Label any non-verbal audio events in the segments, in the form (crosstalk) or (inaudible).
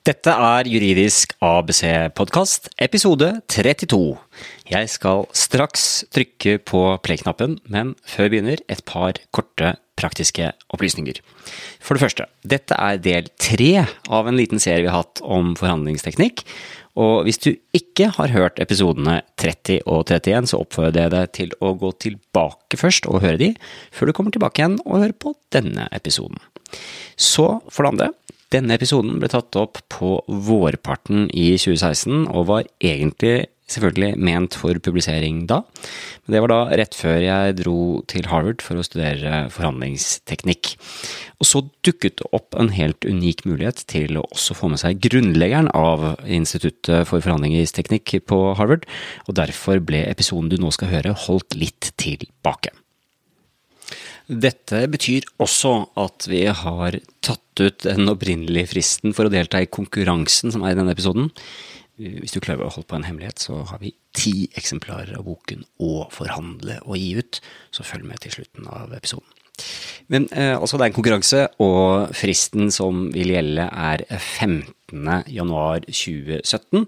Dette er Juridisk ABC-podkast, episode 32. Jeg skal straks trykke på play-knappen, men før vi begynner, et par korte praktiske opplysninger. For det første, dette er del tre av en liten serie vi har hatt om forhandlingsteknikk. Og hvis du ikke har hørt episodene 30 og 31, så oppfordrer jeg deg til å gå tilbake først og høre de, før du kommer tilbake igjen og hører på denne episoden. Så, for det andre, denne episoden ble tatt opp på vårparten i 2016, og var egentlig selvfølgelig ment for publisering da. Men det var da rett før jeg dro til Harvard for å studere forhandlingsteknikk. Og så dukket det opp en helt unik mulighet til å også få med seg grunnleggeren av Instituttet for forhandlingsteknikk på Harvard, og derfor ble episoden du nå skal høre, holdt litt tilbake. Dette betyr også at vi har tatt ut den opprinnelige fristen for å delta i konkurransen som er i denne episoden. Hvis du klarer å holde på en hemmelighet, så har vi ti eksemplarer av boken å forhandle og gi ut, så følg med til slutten av episoden. Men eh, altså det er en konkurranse, og fristen som vil gjelde er 15. januar 2017.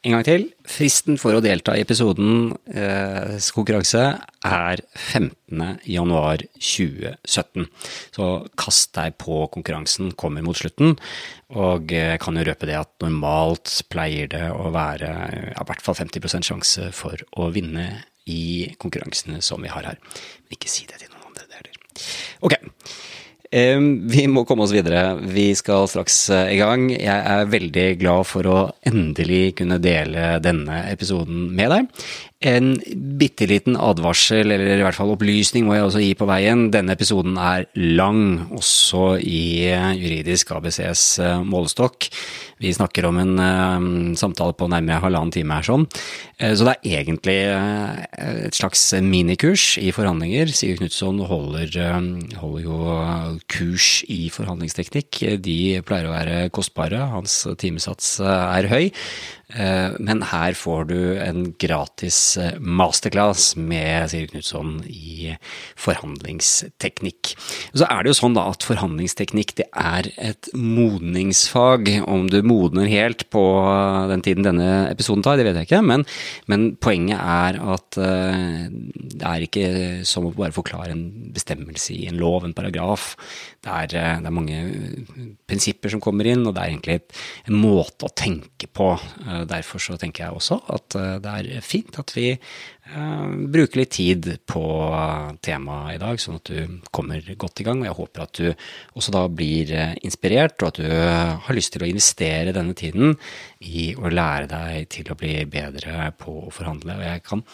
En gang til. Fristen for å delta i episodens eh, konkurranse er 15. januar 2017. Så kast deg på konkurransen, kommer mot slutten. Og jeg eh, kan jo røpe det at normalt pleier det å være ja, i hvert fall 50% sjanse for å vinne i konkurransene som vi har her. Men ikke si det til noen andre, det heller. Ok. Vi må komme oss videre. Vi skal straks eh, i gang. Jeg er veldig glad for å endelig kunne dele denne episoden med deg. En bitte liten advarsel, eller i hvert fall opplysning, må jeg også gi på veien. Denne episoden er lang, også i juridisk ABCs eh, målestokk. Vi snakker om en uh, samtale på nærmere halvannen time her sånn. Uh, så det er egentlig et slags minikurs i forhandlinger. Sigurd Knutson holder, holder, jo kurs i forhandlingsteknikk. De pleier å være kostbare. Hans timesats er høy. Eh, men her får du en gratis eh, masterclass med Siri Knutson i forhandlingsteknikk. Så er det jo sånn da at forhandlingsteknikk det er et modningsfag. Om du modner helt på den tiden denne episoden tar, det vet jeg ikke. Men, men poenget er at eh, det er ikke som å bare forklare en bestemmelse i en lov, en paragraf. Det er, det er mange prinsipper som kommer inn, og det er egentlig en måte å tenke på Derfor så tenker jeg også at eh, det er fint at vi eh, bruker litt tid på temaet i dag, sånn at du kommer godt i gang. Og jeg håper at du også da blir eh, inspirert, og at du har lyst til å investere denne tiden i å lære deg til å bli bedre på å forhandle. Og jeg kan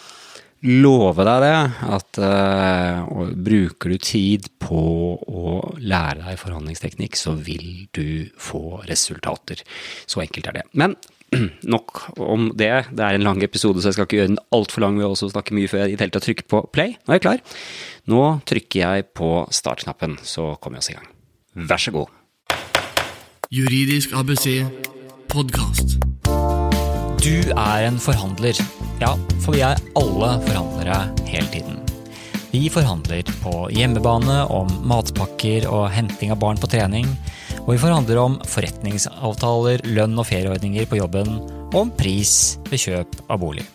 love deg det, at uh, bruker du tid på å lære deg forhandlingsteknikk, så vil du få resultater. Så enkelt er det. Men (clears throat) nok om det. Det er en lang episode, så jeg skal ikke gjøre den altfor lang ved å snakke mye før jeg i det hele tatt trykker på play. Nå er jeg klar. Nå trykker jeg på startknappen, så kommer vi oss i gang. Vær så god. Juridisk ABC podkast. Du er en forhandler. Ja, for vi er alle forhandlere hele tiden. Vi forhandler på hjemmebane om matpakker og henting av barn på trening og vi forhandler om forretningsavtaler, lønn og ferieordninger på jobben, og om pris ved kjøp av bolig.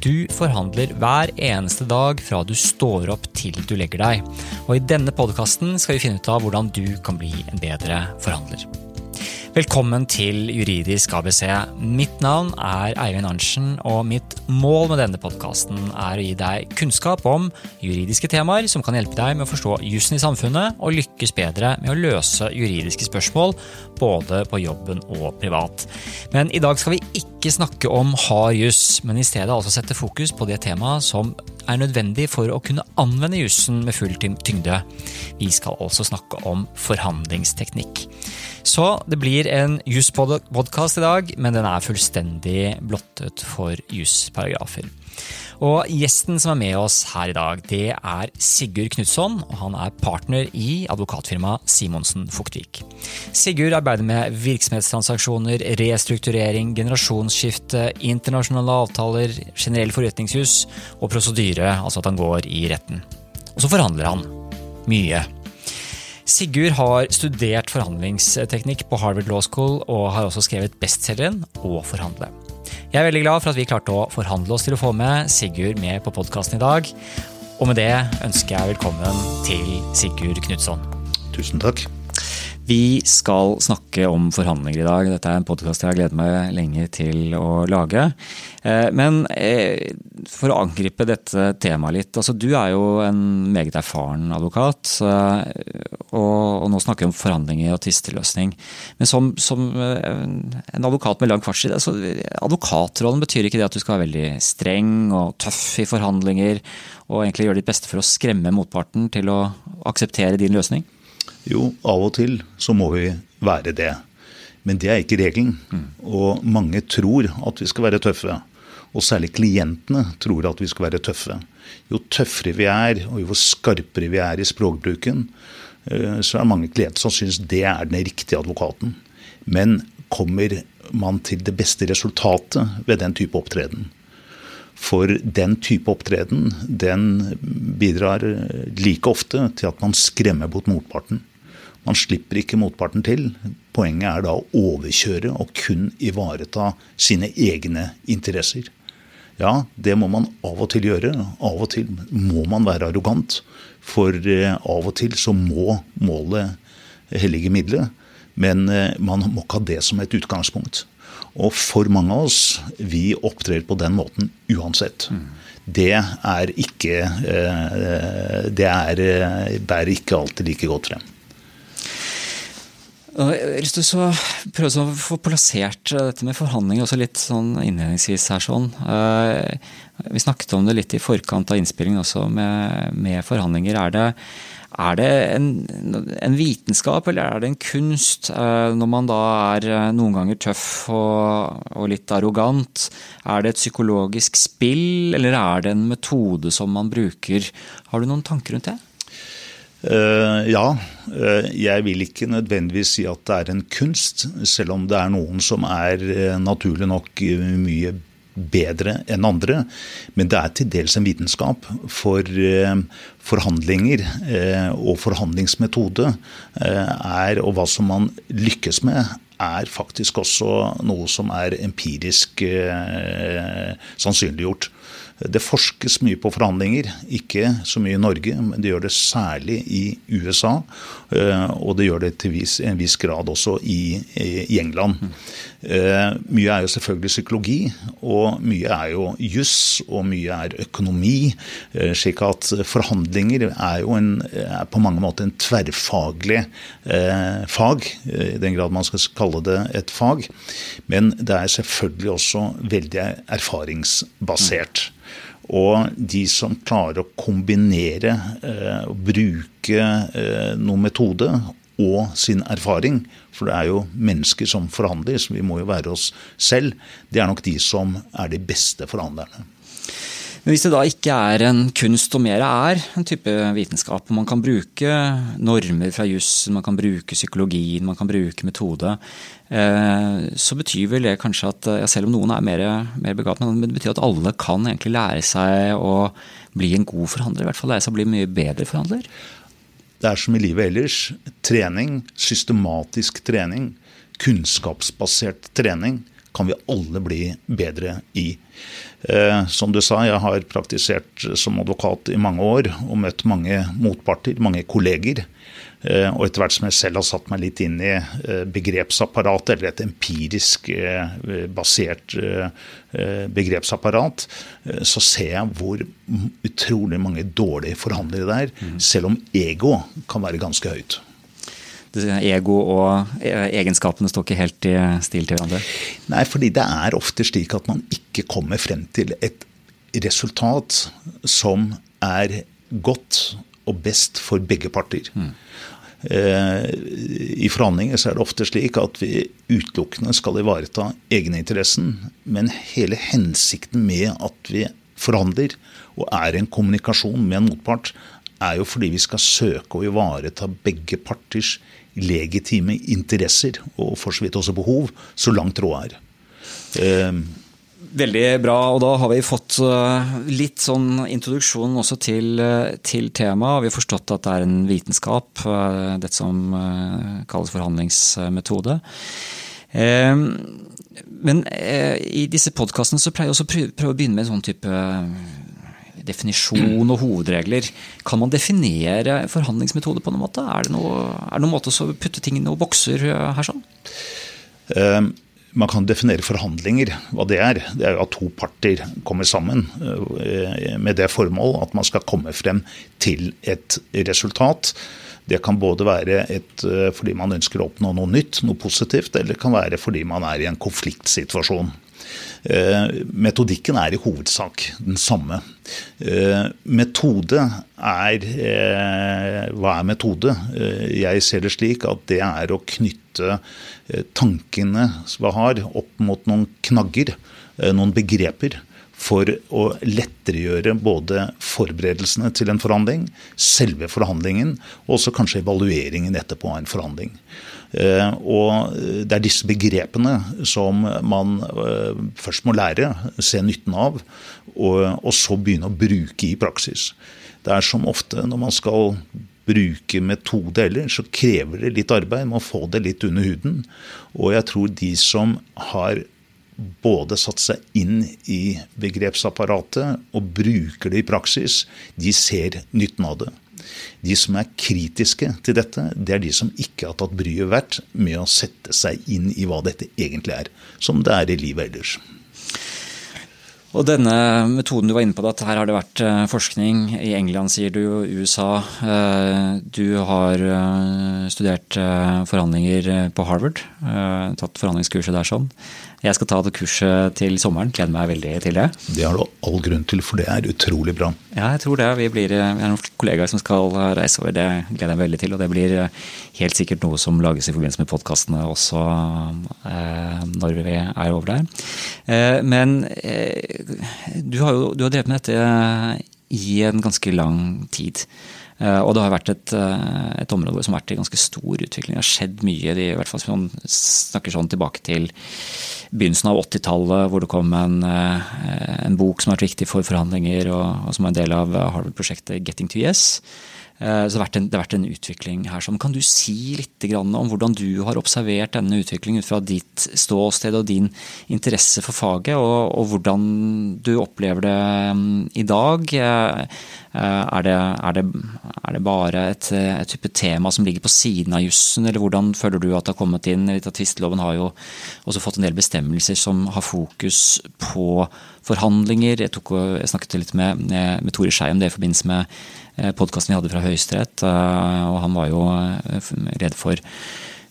Du forhandler hver eneste dag fra du står opp til du legger deg, og i denne podkasten skal vi finne ut av hvordan du kan bli en bedre forhandler. Velkommen til Juridisk ABC. Mitt navn er Eivind Arntzen, og mitt mål med denne podkasten er å gi deg kunnskap om juridiske temaer som kan hjelpe deg med å forstå jussen i samfunnet og lykkes bedre med å løse juridiske spørsmål både på jobben og privat. Men i dag skal vi ikke snakke om hard juss, men i stedet altså sette fokus på det temaet som er nødvendig for å kunne anvende jussen med full tyngde. Vi skal altså snakke om forhandlingsteknikk. Så det blir en jusspodkast i dag, men den er fullstendig blottet for jusparagrafer. Og Gjesten som er med oss her i dag, det er Sigurd Knutson. og Han er partner i advokatfirmaet Simonsen Fuktvik. Sigurd arbeider med virksomhetstransaksjoner, restrukturering, generasjonsskifte, internasjonale avtaler, generell forretningshus og prosedyre, altså at han går i retten. Og så forhandler han. Mye. Sigurd har studert forhandlingsteknikk på Harvard Law School og har også skrevet bestselgeren Å forhandle. Jeg er veldig glad for at vi klarte å forhandle oss til å få med Sigurd med på podkasten i dag. Og med det ønsker jeg velkommen til Sigurd Knutson. Tusen takk. Vi skal snakke om forhandlinger i dag. Dette er en podkast jeg har gledet meg lenge til å lage. Eh, men eh, for å angripe dette temaet litt. altså Du er jo en meget erfaren advokat. Og, nå snakker vi om forhandlinger og tvisteløsning. Men som, som, eh, en advokat med lang fartstid altså, Advokatrollen betyr ikke det at du skal være veldig streng og tøff i forhandlinger og egentlig gjøre ditt beste for å skremme motparten til å akseptere din løsning? Jo, av og til så må vi være det. Men det er ikke regelen. Mm. Og mange tror at vi skal være tøffe. Og særlig klientene tror at vi skal være tøffe. Jo tøffere vi er, og jo skarpere vi er i språkbruken, eh, så er det mange klienter som syns det er den riktige advokaten. Men kommer man til det beste resultatet ved den type opptreden? For den type opptreden den bidrar like ofte til at man skremmer bort motparten. Man slipper ikke motparten til. Poenget er da å overkjøre og kun ivareta sine egne interesser. Ja, det må man av og til gjøre. Av og til må man være arrogant. For eh, av og til så må målet hellige middelet. Men eh, man må ikke ha det som et utgangspunkt. Og for mange av oss, vi opptrer på den måten uansett. Mm. Det er ikke eh, Det er, bærer ikke alltid like godt frem. Jeg har prøve å få plassert eh, dette med forhandlinger også litt sånn innledningsvis her. sånn. Eh, vi snakket om det litt i forkant av innspillingen også med, med forhandlinger. Er det, er det en, en, vitenskap eller er det en kunst eh, når man da er noen ganger tøff og, og litt arrogant? Er det et psykologisk spill, eller er det en metode som man bruker? Har du noen tanker rundt det? Uh, ja, uh, jeg vil ikke nødvendigvis si at det er en kunst, selv om det er noen som er uh, naturlig nok mye bedre enn andre. Men det er til dels en vitenskap. For forhandlinger og forhandlingsmetode er, og hva som man lykkes med, er faktisk også noe som er empirisk sannsynliggjort. Det forskes mye på forhandlinger, ikke så mye i Norge, men det gjør det særlig i USA. Eh, og det gjør det til en viss grad også i, England. Eh, mye er jo selvfølgelig psykologi, og mye er jo juss, og mye er økonomi. Eh, slik at forhandlinger er jo en, er på mange måter en tverrfaglig fag, i den grad man skal kalle det et fag. Men det er selvfølgelig også veldig erfaringsbasert. Og de som klarer å kombinere eh, og bruke eh, noen metode og sin erfaring, for det er jo mennesker som forhandler, så vi må jo være oss selv, det er nok de som er de beste forhandlerne. Men hvis det da ikke er en kunst og mer er en type vitenskap, og man kan bruke normer fra jussen, man kan bruke psykologien, man kan bruke metode, eh, så betyr vel det kanskje at ja, selv om noen er mer, mer begavet, men det betyr at alle kan egentlig lære seg å bli en god forhandler, i hvert fall lære seg å bli mye bedre forhandler? Det er som i livet ellers. Trening, systematisk trening, kunnskapsbasert trening kan vi alle bli bedre i. Eh, som du sa, jeg har praktisert som advokat i mange år og møtt mange motparter, mange kolleger. Eh, og etter hvert som jeg selv har satt meg litt inn i eh, begrepsapparatet, eller et empirisk basert begrepsapparat, så ser jeg hvor utrolig mange dårlige forhandlere det er, mm. selv om ego kan være ganske høyt ego og egenskapene står ikke helt i stil til hverandre? Nei, fordi det er ofte slik at man ikke kommer frem til et resultat som er godt og best for begge parter. Mm. I forhandlinger så er det ofte slik at vi utelukkende skal ivareta egeninteressen. Men hele hensikten med at vi forhandler og er i en kommunikasjon med en motpart, er jo fordi vi skal søke å ivareta begge parters legitime interesser, og for så vidt også behov, så langt råd er. Ehm, Veldig bra, og da har vi fått eh, litt sånn introduksjon også til, eh, til temaet. Vi har forstått at det er en vitenskap, det dette som kalles forhandlingsmetode. Men i disse podkastene så pleier jeg også å prøve å begynne med en sånn type definisjon og hovedregler. Kan man definere forhandlingsmetode på noen måte? Er det, noe, noen måte å putte ting i noen bokser her sånn? Um man kan definere forhandlinger. Hva det er, det er jo at to parter kommer sammen eh, med det formål at man skal komme frem til et resultat. Det kan både være et, eh, fordi man ønsker å oppnå noe nytt, noe positivt, eller det kan være fordi man er i en konfliktsituasjon. Eh, metodikken er i hovedsak den samme. Metode er Hva er metode? Jeg ser det slik at det er å knytte tankene tankene vi har, opp mot noen knagger, eh, noen begreper, for å letteregjøre både forberedelsene til en forhandling, selve forhandlingen, og også kanskje evalueringen etterpå av en forhandling. Eh, og Det er disse begrepene som man først må lære, se nytten av, og så begynne å bruke i praksis. Det er som ofte når man skal bruke metode heller, så krever det litt arbeid. Man må få det litt under huden. Og jeg tror de som har både satt seg inn i begrepsapparatet og bruker det i praksis, de ser nytten av det. De som er kritiske til dette, det er de som ikke har tatt bryet verdt med å sette seg inn i hva dette egentlig er, som det er i livet ellers. Og denne metoden du var inne på, at her har det vært eh, forskning. I England, sier du, USA. Eh, du har eh, studert forhandlinger på Harvard. Tatt forhandlingskurset der sånn. Jeg skal ta det kurset til sommeren. Gleder meg veldig til det. Det har du all grunn til, for det er utrolig bra. Ja, jeg tror det. Vi, blir, vi er noen kollegaer som skal reise over. Det gleder jeg meg veldig til. Og det blir helt sikkert noe som lages i forbindelse med podkastene også eh, når vi er over der. Eh, men eh, du har jo du har drevet med dette i en ganske lang tid. Eh, og det har vært et, eh, et, område som har vært i ganske stor utvikling. Det har skjedd mye. i hvert fall Hvis man snakker sånn tilbake til begynnelsen av 80-tallet, hvor det kom en, eh, en, bok som har vært viktig for forhandlinger, og, og som er en del av Harvard-prosjektet Getting to Yes. Så det har, en, det har, vært en, utvikling her. Kan du si litt om hvordan du har observert denne utviklingen ut fra ditt ståsted og din interesse for faget, og, og hvordan du opplever det mm, i dag? Eh, er det, er det, er det bare et, et, type tema som ligger på siden av jussen, eller hvordan føler du at det har kommet inn? Tvisteloven har jo også fått en del bestemmelser som har fokus på forhandlinger. Jeg, tok, jeg snakket litt med, med Tore Skei om det i forbindelse med eh, podkasten vi hadde fra Høyesterett, eh, og han var jo redd for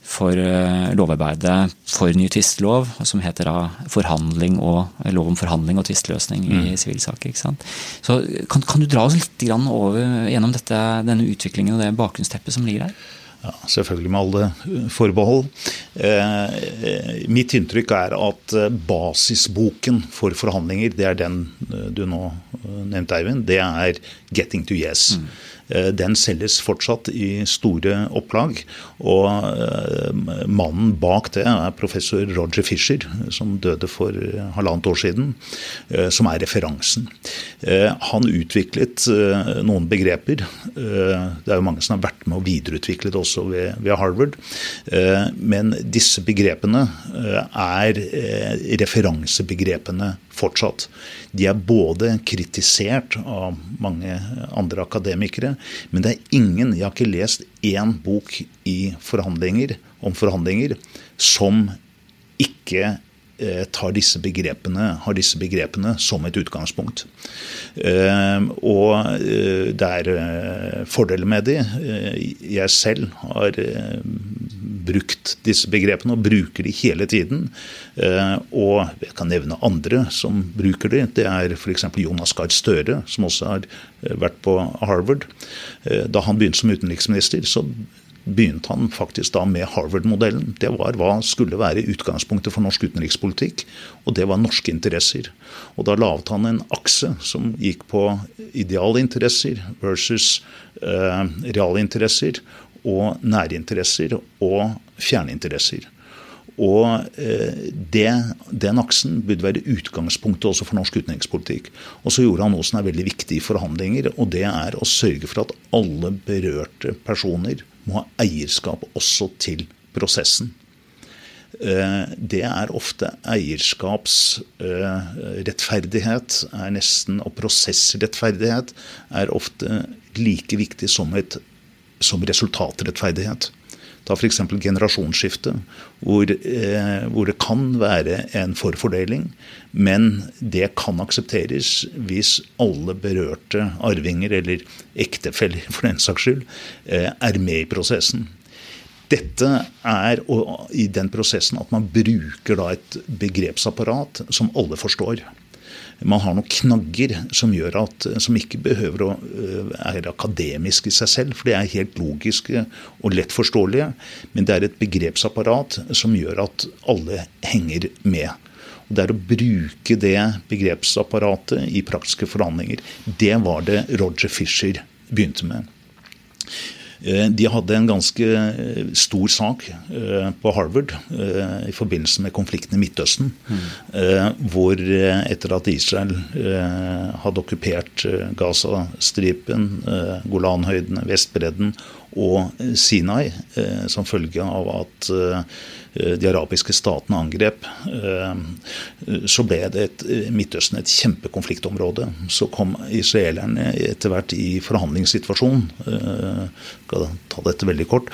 for eh, lovarbeidet for ny tvistelov, som heter da forhandling og, lov om forhandling og tvisteløsning i mm. sivilsaker. Så kan, kan, du dra oss litt over gjennom dette, denne utviklingen og det bakgrunnsteppet som ligger der? Ja, Selvfølgelig med alle forbehold. Eh, mitt inntrykk er at eh, basisboken for forhandlinger, det er den eh, du nå nevnte, Eivind, det er 'Getting to Yes'. Mm. Eh, den selges fortsatt i store opplag. Og eh, mannen bak det er professor Roger Fisher, som døde for halvannet år siden, eh, som er referansen. Han utviklet noen begreper. Det er jo mange som har vært med å videreutvikle det også ved Harvard. Men disse begrepene er referansebegrepene fortsatt. De er både kritisert av mange andre akademikere, men det er ingen Jeg har ikke lest én bok i forhandlinger, om forhandlinger som ikke tar disse begrepene, har disse begrepene som et utgangspunkt. Eh, og eh, det er fordeler med de. Jeg selv har brukt disse begrepene, og bruker de hele tiden. Eh, og jeg kan nevne andre som bruker de. Det er f.eks. Jonas Gahr Støre, som også har eh, vært på Harvard. Eh, da han begynte som utenriksminister, så begynte han faktisk da med Harvard-modellen. Det var hva skulle være utgangspunktet for norsk utenrikspolitikk, og det var norske interesser. Og da laget han en akse som gikk på idealinteresser versus realinteresser og nærinteresser og fjerninteresser. Og det, Den aksen burde være utgangspunktet også for norsk utenrikspolitikk. Og så gjorde han noe som er veldig viktig i forhandlinger, og det er å sørge for at alle berørte personer må ha eierskap også til prosessen. Det er ofte eierskapsrettferdighet er nesten, og prosessrettferdighet er ofte like viktig som, et, som resultatrettferdighet. Ta f.eks. generasjonsskifte, hvor, eh, hvor, det kan være en forfordeling. Men det kan aksepteres hvis alle berørte arvinger, eller ektefeller for den saks skyld, eh, er med i prosessen. Dette er i den prosessen at man bruker et begrepsapparat som alle forstår man har noen knagger som at, som ikke behøver å være akademisk akademiske i seg selv, for det er helt logiske og lett forståelige. Men det er et begrepsapparat som gjør at alle henger med. Det er å bruke det begrepsapparatet i praktiske forhandlinger. Det var det Roger Fisher begynte med. Eh, de hadde en ganske eh, stor sak eh, på Harvard i forbindelse med konflikten i Midtøsten. Mm. Hvor etter at Israel hadde okkupert Gazastripen, Golanhøydene, Vestbredden og Sinai som følge av at de arabiske statene angrep, eh, så ble det et, eh, Midtøsten et kjempekonfliktområde. Så kom israelerne etter hvert i forhandlingssituasjon, skal ta dette veldig kort,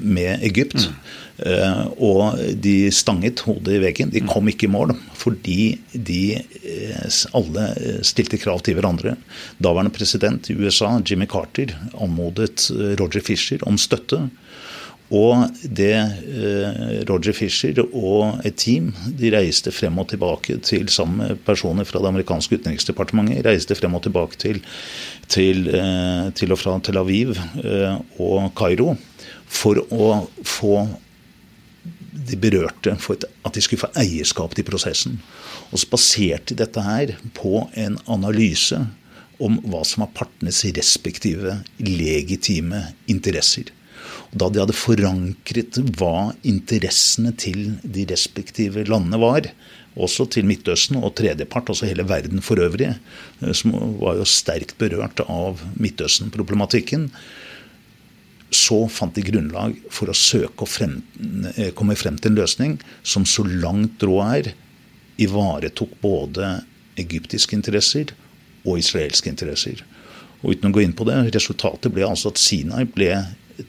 med Egypt. Mm. Og de stanget hodet i veggen. De kom ikke i mål fordi de alle stilte krav til hverandre. Daværende president i USA, Jimmy Carter, anmodet Roger Fisher om støtte. Og det eh, Roger Fisher og et team de reiste frem og tilbake til sammen med personer fra det amerikanske utenriksdepartementet. Reiste frem og tilbake til, til, eh, til og fra Tel Aviv eh, og Kairo for å få de berørte for at de skulle få eierskap til prosessen. Og så baserte dette her på en analyse om hva som var partenes respektive legitime interesser. Da de hadde forankret hva interessene til de respektive landene var, også til Midtøsten og tredjepart, altså hele verden for øvrig, eh, som var jo sterkt berørt av Midtøsten-problematikken, så fant de grunnlag for å søke å frem, eh, komme frem til en løsning som så langt råd er, ivaretok både egyptiske interesser og israelske interesser. Og uten å gå inn på det, Resultatet ble altså at Sinai ble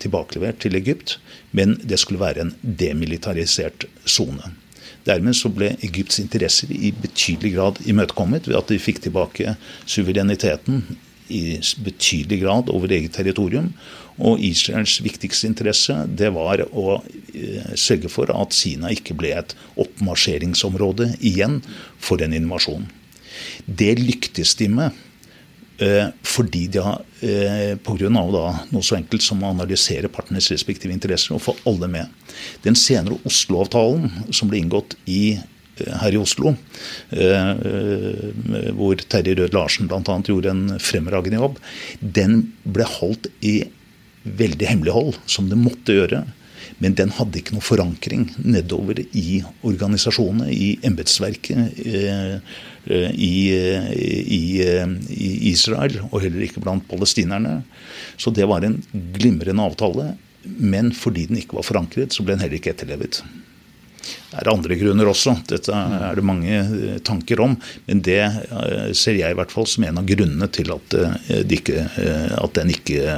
tilbakelevert til Egypt, men det skulle være en demilitarisert sone. Dermed så ble Egypts interesser i betydelig grad imøtekommet ved at de fikk tilbake suvereniteten i betydelig grad over eget territorium. Og Israels viktigste interesse det var å eh, sørge for at Sina ikke ble et oppmarsjeringsområde igjen for en invasjon. Det lyktes de med fordi de har eh, pga. noe så enkelt som å analysere partenes respektive interesser og få alle med. Den senere Oslo-avtalen som ble inngått i, eh, her i Oslo, hvor Terje Rød-Larsen bl.a. gjorde en fremragende jobb, den ble holdt i veldig hemmelighold, som det måtte gjøre. Men den hadde ikke noe forankring nedover i organisasjonene, i embetsverket, eh, eh, i, i, i, Israel, og heller ikke blant palestinerne. Så det var en glimrende avtale. Men fordi den ikke var forankret, så ble den heller ikke etterlevet. Det er andre grunner også. Dette er det mange eh, tanker om. Men det ser jeg i hvert fall som en av grunnene til at, ikke, at den ikke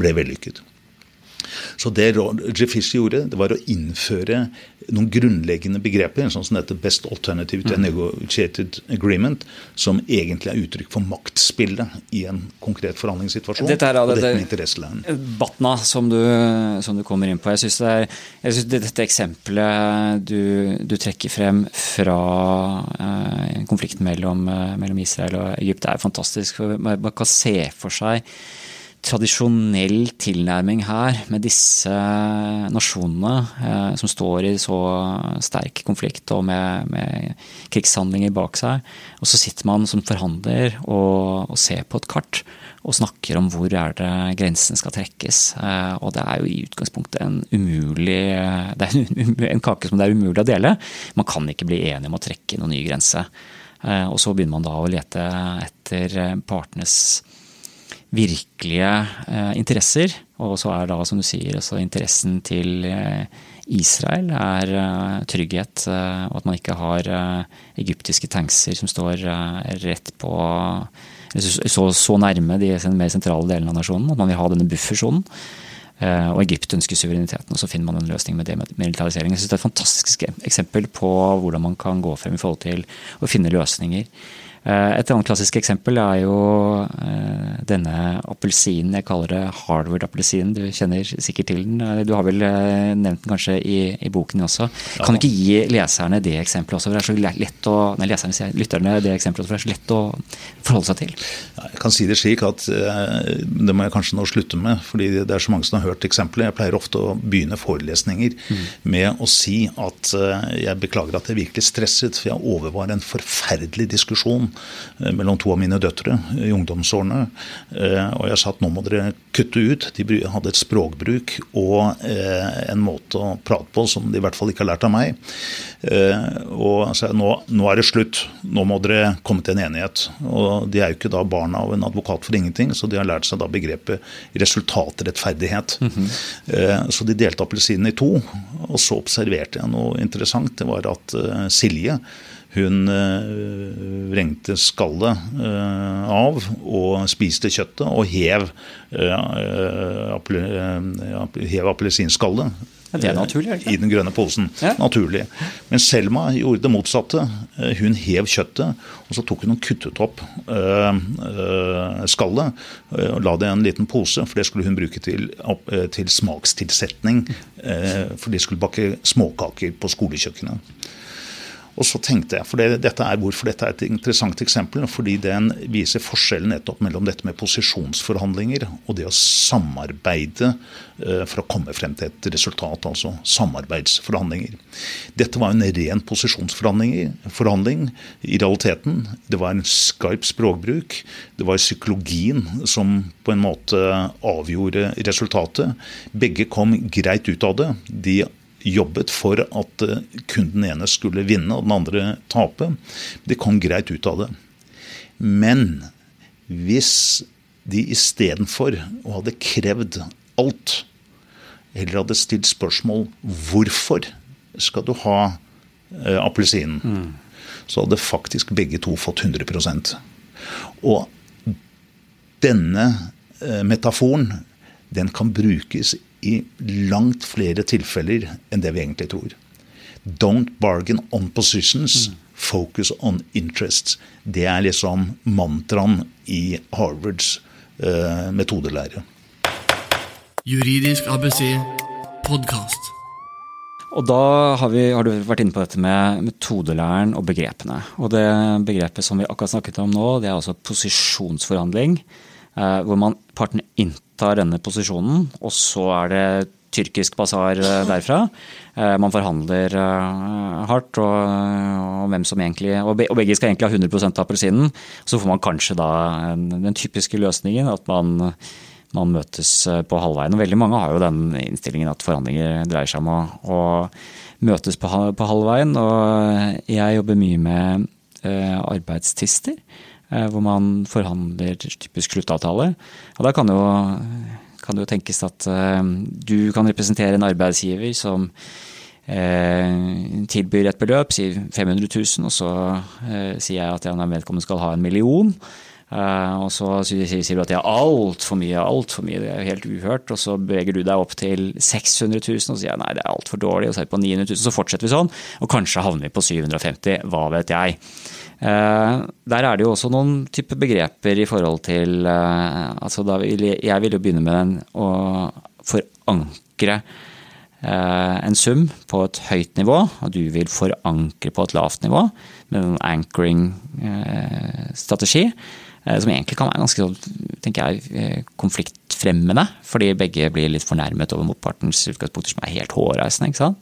ble vellykket. Så det Fisher gjorde, det var å innføre noen grunnleggende begreper, sånn som dette 'best alternative to mm. negotiated agreement', som egentlig er uttrykk for maktspillet i en konkret forhandlingssituasjon. Dette er, og dette med interesselæren. Batna, som du, som du, kommer inn på. Jeg syns dette eksempelet du, du, trekker frem fra eh, konflikten mellom, eh, mellom, Israel og Egypt, er fantastisk. for Man kan se for seg tradisjonell tilnærming her med disse nasjonene eh, som står i så sterk konflikt og med, med, krigshandlinger bak seg. Og så sitter man som forhandler og, og, ser på et kart og snakker om hvor er det grensen skal trekkes. Eh, og det er jo i utgangspunktet en umulig Det er (laughs) en, kake som det er umulig å dele. Man kan ikke bli enige om å trekke noen ny grense. Eh, og så begynner man da å lete etter partenes virkelige eh, interesser. Og så er da, som du sier, altså interessen til eh, Israel er eh, trygghet, og at man ikke har egyptiske tankser som står rett på så, så, nærme de mer sentrale delene av nasjonen. At man vil ha denne buffersonen. Og Egypt ønsker suvereniteten, og så finner man en løsning med demilitarisering. Jeg synes Det er et fantastisk eksempel på hvordan man kan gå frem i forhold til å finne løsninger. Eh, et annet klassisk eksempel er jo eh, denne appelsinen. Jeg kaller det Harvard-appelsinen. Du kjenner sikkert til den. Eh, du har vel nevnt den kanskje i, i boken også. Ja. Kan du ikke gi leserne det eksempelet også? For det er så lett å, nei, leserne, lytterne det eksempelet, for det er så lett å forholde seg til. Jeg kan si det slik at det må jeg kanskje nå slutte med, fordi det er så mange som har hørt eksempelet. Jeg pleier ofte å begynne forelesninger mm. med å si at jeg beklager at jeg virkelig stresset, for jeg overvar en forferdelig diskusjon mellom to av mine døtre i ungdomsårene. Eh, og jeg sa at nå må dere kutte ut. De hadde et språkbruk og eh, en måte å prate på som de i hvert fall ikke har lært av meg. Og jeg sa nå, nå er det slutt. Nå må dere komme til en enighet. Og de er jo ikke da barna av en advokat for ingenting, så de har lært seg da begrepet resultatrettferdighet. Mm -hmm. Så de delte appelsinen i to. Og så observerte jeg noe interessant. Det var at Silje hun eh, vrengte skallet eh, av og spiste kjøttet og hev, eh, hev appelsinskallet. Det er naturlig, I den grønne posen. Ja. Naturlig. Men Selma gjorde det motsatte. Hun hev kjøttet, og så tok hun og kuttet opp skallet og la det i en liten pose, for det skulle hun bruke til, til smakstilsetning. For de skulle bake småkaker på skolekjøkkenet. Og så tenkte jeg, for det, dette er, Hvorfor dette er et interessant eksempel? Fordi den viser forskjellen nettopp mellom dette med posisjonsforhandlinger og det å samarbeide uh, for å komme frem til et resultat, altså samarbeidsforhandlinger. Dette var en ren posisjonsforhandling i realiteten. Det var en skarp språkbruk. Det var psykologien som på en måte avgjorde resultatet. Begge kom greit ut av det. De jobbet for at eh, kun den ene skulle vinne og den andre tape. Det kom greit ut av det. Men hvis de istedenfor hadde krevd alt, eller hadde stilt spørsmål hvorfor skal du ha eh, appelsinen, mm. så hadde faktisk begge to fått 100% Og denne eh, metaforen den kan brukes i langt flere tilfeller enn det vi egentlig tror. Don't bargain on positions, focus on interests. Det er liksom mantraen i Harvards uh, metodelære. Juridisk ABC podkast. Og da har, vi, har, du vært inne på dette med metodelæren og begrepene. Og det begrepet som vi akkurat snakket om nå, det er altså posisjonsforhandling. Eh, hvor man partene tar denne posisjonen, og så er det tyrkisk basar eh, derfra. Eh, man forhandler eh, hardt, og, og, hvem som egentlig, og begge skal egentlig ha 100% av appelsinen. Så får man kanskje da den typiske løsningen at man, man, møtes på halvveien. Og veldig mange har jo den innstillingen at forhandlinger dreier seg om å, å møtes på, på, halvveien. Og jeg jobber mye med arbeidstister. Eh, hvor man forhandler typisk sluttavtale. Og da kan jo, kan det jo tenkes at eh, du kan representere en arbeidsgiver som eh, tilbyr et beløp, sier 500 000, og så sier jeg at ja, vedkommende skal ha en million. Og så sier du at det har altfor mye, altfor mye, det er helt uhørt. Og så beveger du deg opp til 600 000, og sier jeg nei, det er altfor dårlig, og så er vi på 900 000. Så fortsetter vi sånn, og kanskje havner vi på 750, hva vet jeg. Eh, der er det jo også noen type begreper i forhold til altså altså vil jeg, jeg vil jo begynne med den å forankre eh, en sum på et høyt nivå, og du vil forankre på et lavt nivå med en anchoring-strategi. Eh, som egentlig kan være ganske tenker jeg, eh, konfliktfremmende. Fordi begge blir litt fornærmet over motpartens utgangspunkter som er helt hårreisende. ikke sant?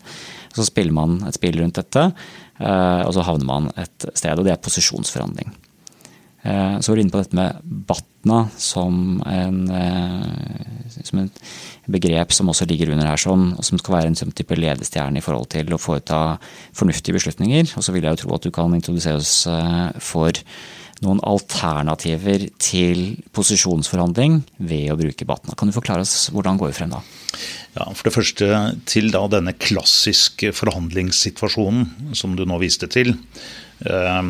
Så spiller man et spill rundt dette, eh, og så havner man et sted. Og det er posisjonsforhandling. Så var du inne på dette med Batna som, en, som et begrep som også ligger under her, sånn, og som skal være en sånn type ledestjerne i forhold til å foreta fornuftige beslutninger. Og så vil jeg jo tro at du kan introdusere oss for noen alternativer til posisjonsforhandling ved å bruke Batna. Kan du forklare oss hvordan går vi frem da? Ja, For det første til da denne klassiske forhandlingssituasjonen som du nå viste til. Eh,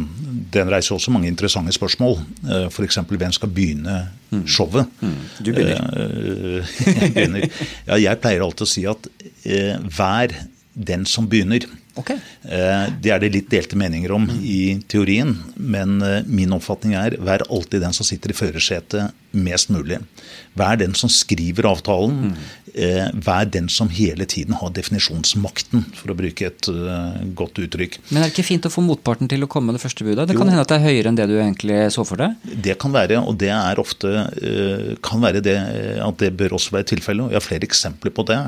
den reiser også mange interessante spørsmål. Eh, F.eks. hvem skal begynne mm. showet? Mm. Du begynner. Eh, (laughs) jeg begynner. Ja, jeg pleier alltid å si at hver den som begynner. Okay. Eh, det er det litt delte meninger om i teorien, men eh, min oppfatning er vær alltid den som sitter i førersetet mest mulig. Vær den som skriver avtalen. Mm. Vær den som hele tiden har definisjonsmakten, for å bruke et godt uttrykk. Men er det ikke fint å få motparten til å komme med det første budet? Det kan hende at det er høyere enn det du egentlig så for deg? Det kan være, og det er ofte kan være det at det bør også være tilfellet. Jeg har flere eksempler på det,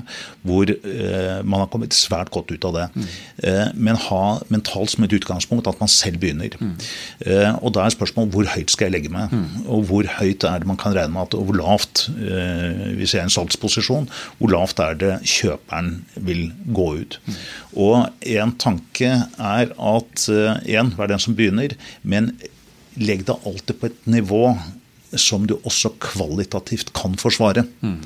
hvor man har kommet svært godt ut av det. Mm. Eh, men ha mentalt som et utgangspunkt at man selv begynner. Mm. Og da er spørsmålet hvor høyt skal jeg legge meg? Mm. Og hvor høyt er det man kan regne med at, og hvor lavt, eh, hvis jeg er i en salgsposisjon, hvor lavt er det kjøperen vil gå ut? Og en tanke er at én, vær den som begynner, men legg deg alltid på et nivå som du også kvalitativt kan forsvare. Mm.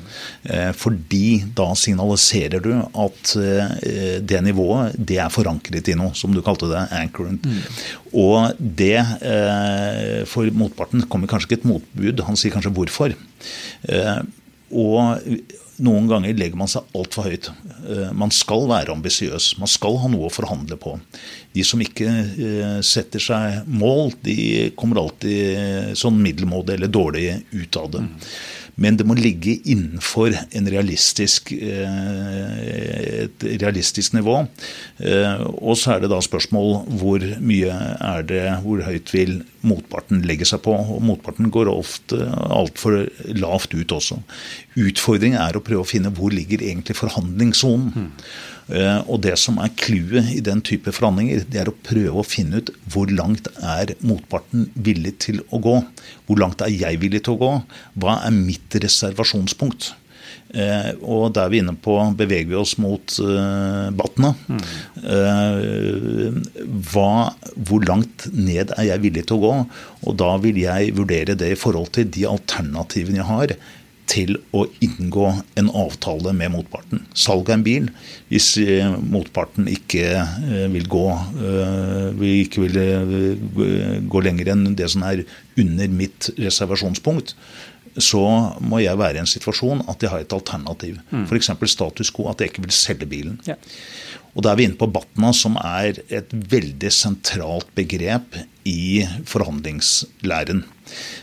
Fordi da signaliserer du at eh, det nivået det er forankret i noe, som du kalte det, anchoring. Mm. Og det eh, For motparten kommer kanskje ikke et motbud, han sier kanskje hvorfor. Og noen ganger legger man seg altfor høyt. Eh, man skal være ambisiøs. Man skal ha noe å forhandle på. De som ikke eh, setter seg mål, de kommer alltid eh, sånn middelmådig eller dårlig ut av det. Men det må ligge innenfor realistisk, et realistisk nivå. Og så er det da spørsmål hvor mye er det, hvor høyt vil motparten legge seg på. Og motparten går ofte altfor lavt ut også. Utfordringen er å prøve å finne hvor ligger egentlig forhandlingssonen. Mm. Og det som er clouet i den type forhandlinger, det er å prøve å finne ut hvor langt er motparten villig til å gå. Hvor langt er jeg villig til å gå? Hva er mitt reservasjonspunkt? Eh, og vi er inne på beveger vi oss mot eh, Batna. Mm. Eh, hva, hvor langt ned er jeg villig til å gå? Og da vil jeg vurdere det i forhold til de alternativene jeg har til å inngå en avtale med motparten. Salg av en bil, hvis eh, motparten ikke eh, vil gå, eh, ikke vil gå lenger enn det som er under mitt reservasjonspunkt, så må jeg være i en situasjon at jeg har et alternativ. Mm. F.eks. status quo, at jeg ikke vil selge bilen. Ja. Og Da er vi inne på Batna, som er et veldig sentralt begrep i forhandlingslæren.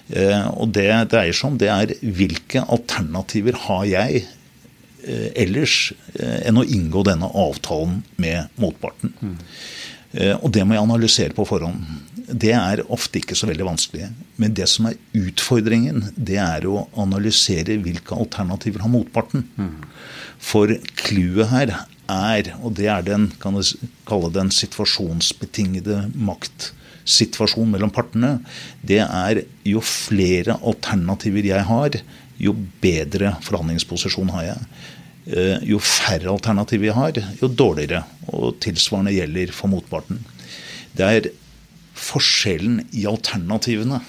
Eh, og Det dreier seg om det er hvilke alternativer har jeg eh, ellers eh, enn å inngå denne avtalen med motparten. Mm. Og det må jeg analysere på forhånd. Det er ofte ikke så veldig vanskelig. Men det som er utfordringen, det er å analysere hvilke alternativer har motparten. Mm. For clouet her er, og det er den, kan du kalle den situasjonsbetingede maktsituasjonen mellom partene, det er jo flere alternativer jeg har, jo bedre forhandlingsposisjon har jeg. Eh, jo færre alternativer jeg har, jo dårligere. Og tilsvarende gjelder for motparten. Det er forskjellen i alternativene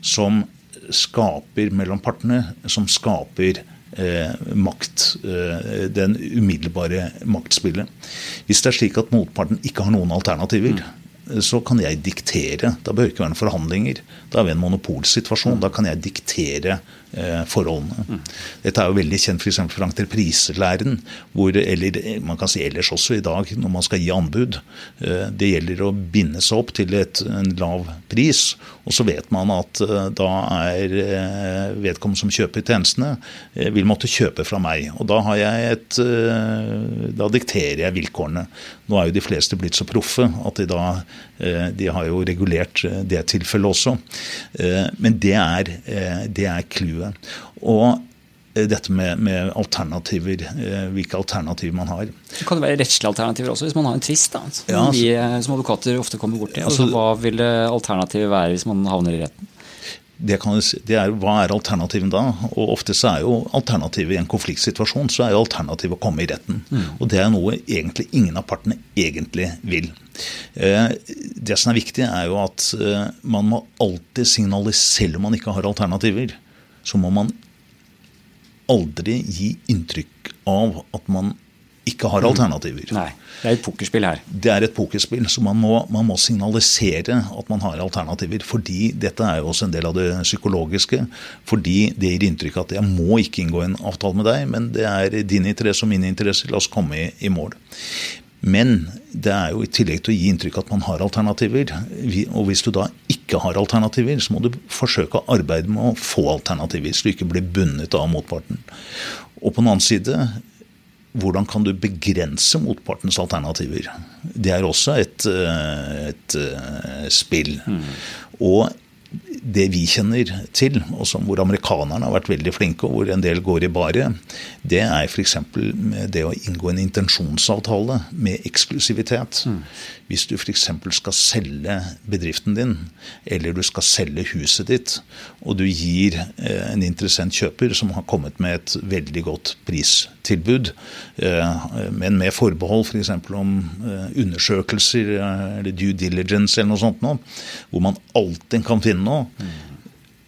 som skaper mellom partene, som skaper eh, makt, eh, den umiddelbare maktspillet. Hvis det er slik at motparten ikke har noen alternativer, mm. Så kan jeg diktere. Da bør det ikke være noen forhandlinger. Da er vi i en monopolsituasjon. Da kan jeg diktere Eh, forholdene. Mm. Dette er jo veldig kjent f.eks. for, entrepriselæren, hvor, eller man kan si ellers også i dag, når man skal gi anbud. Eh, det gjelder å binde seg opp til et, en lav pris, og så vet man at eh, da er vedkommende som kjøper tjenestene, vil måtte kjøpe fra meg. Og da har jeg et Da dikterer jeg vilkårene. Nå er jo de fleste blitt så proffe at de da De har jo regulert det tilfellet også. Men det er, det er clouet. Og dette med, med, alternativer, hvilke alternativer man har. Så kan det være rettslige alternativer også, hvis man har en tvist, som ja, altså, vi som advokater ofte kommer bort til. altså, hva ville alternativet være hvis man havner i retten? Det, kan, det er, hva er alternativet da? Og Ofte så er jo alternativet i en konfliktsituasjon så er jo alternativet å komme i retten. Mm. Og Det er noe egentlig ingen av partene egentlig vil. Eh, det som er viktig, er jo at eh, man må alltid signalisere Selv om man ikke har alternativer, så må man aldri gi inntrykk av at man ikke har alternativer. Nei, Det er et pokerspill her. Det er et pokerspill, så man må, man må, signalisere at man har alternativer. Fordi dette er jo også en del av det psykologiske. Fordi det gir inntrykk av at jeg må ikke inngå en avtale med deg, men det er din interesse og min interesse. La oss komme i, i mål. Men det er jo i tillegg til å gi inntrykk at man har alternativer. Og hvis du da ikke har alternativer, så må du forsøke å arbeide med å få alternativer, så du ikke blir bundet av motparten. Og på den annen side, hvordan kan du begrense motpartens alternativer? Det er også et, eh, et eh, spill. Mm. Og det vi kjenner til, og som hvor amerikanerne har vært veldig flinke, og hvor en del går i baret, det er f.eks. det å inngå en intensjonsavtale med eksklusivitet. Mm. Hvis du f.eks. skal selge bedriften din, eller du skal selge huset ditt, og du gir eh, en interessent kjøper som har kommet med et veldig godt pristilbud, eh, men med forbehold f.eks. For om eh, undersøkelser eller due diligence eller noe sånt noe, hvor man alltid kan finne noe,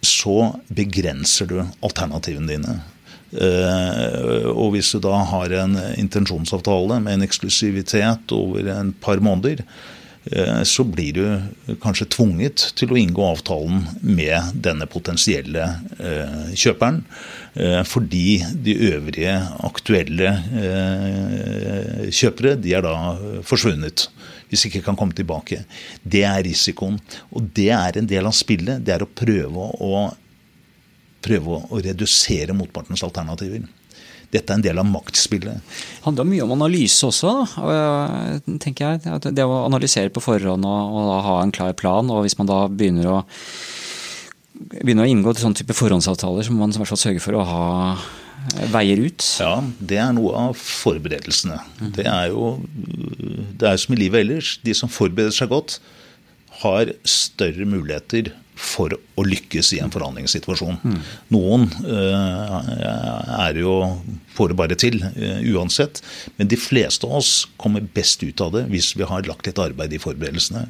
så begrenser du alternativene dine. Uh, og hvis du da har en intensjonsavtale med en eksklusivitet over en par måneder, uh, så blir du kanskje tvunget til å inngå avtalen med denne potensielle uh, kjøperen. fordi de øvrige aktuelle kjøpere de er da forsvunnet hvis ikke kan komme tilbake. Det er risikoen. Og det er en del av spillet. Det er å prøve å, prøve å redusere motpartens alternativer. Dette er en del av maktspillet. Det handler mye om analyse også, da, tenker jeg. Det å analysere på forhånd og, og ha en klar plan. Og hvis man da begynner å, begynner å inngå sånn type forhåndsavtaler, så må man i hvert fall sørge for å ha veier ut? Ja, det er noe av forberedelsene. Det er jo det er som i livet ellers. De som forbereder seg godt, har større muligheter for å lykkes i en forhandlingssituasjon. Mm. Noen uh, er jo får det bare til uh, uansett, men de fleste av oss kommer best ut av det hvis vi har lagt litt arbeid i forberedelsene.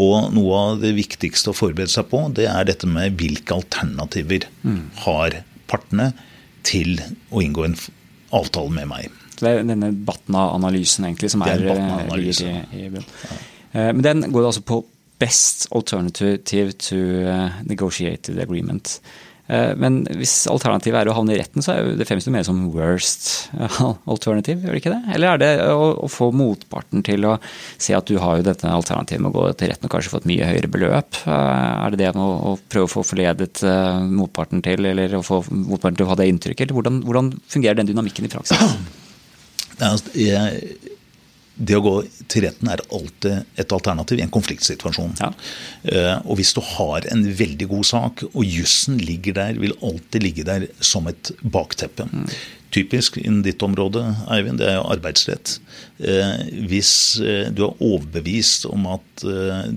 Og noe av det viktigste å forberede seg på, det er dette med hvilke alternativer mm. har partene til å inngå en avtale med meg. Det er denne Batna-analysen egentlig som er, er eh, i, i bunn. Ja. Men den går altså på best alternative to eh, negotiated agreement. Men hvis alternativet er å havne i retten, så er det fremstår mer som worst (laughs) alternative, gjør det ikke det? Eller er det å, få motparten til å se at du har jo dette alternativet med å gå til retten og kanskje få et mye høyere beløp? Er det det å, å prøve å få forledet motparten til, eller å få motparten til å ha det inntrykket? Hvordan, hvordan fungerer den dynamikken i praksis? (clears throat) Det å gå til retten er alltid et alternativ i en konfliktsituasjon. Ja. Eh, og hvis du har en veldig god sak, og jussen ligger der, vil alltid ligge der som et bakteppe. Mm. Typisk innen ditt område, Eivind, det er jo arbeidsrett. Eh, hvis eh, du er overbevist om at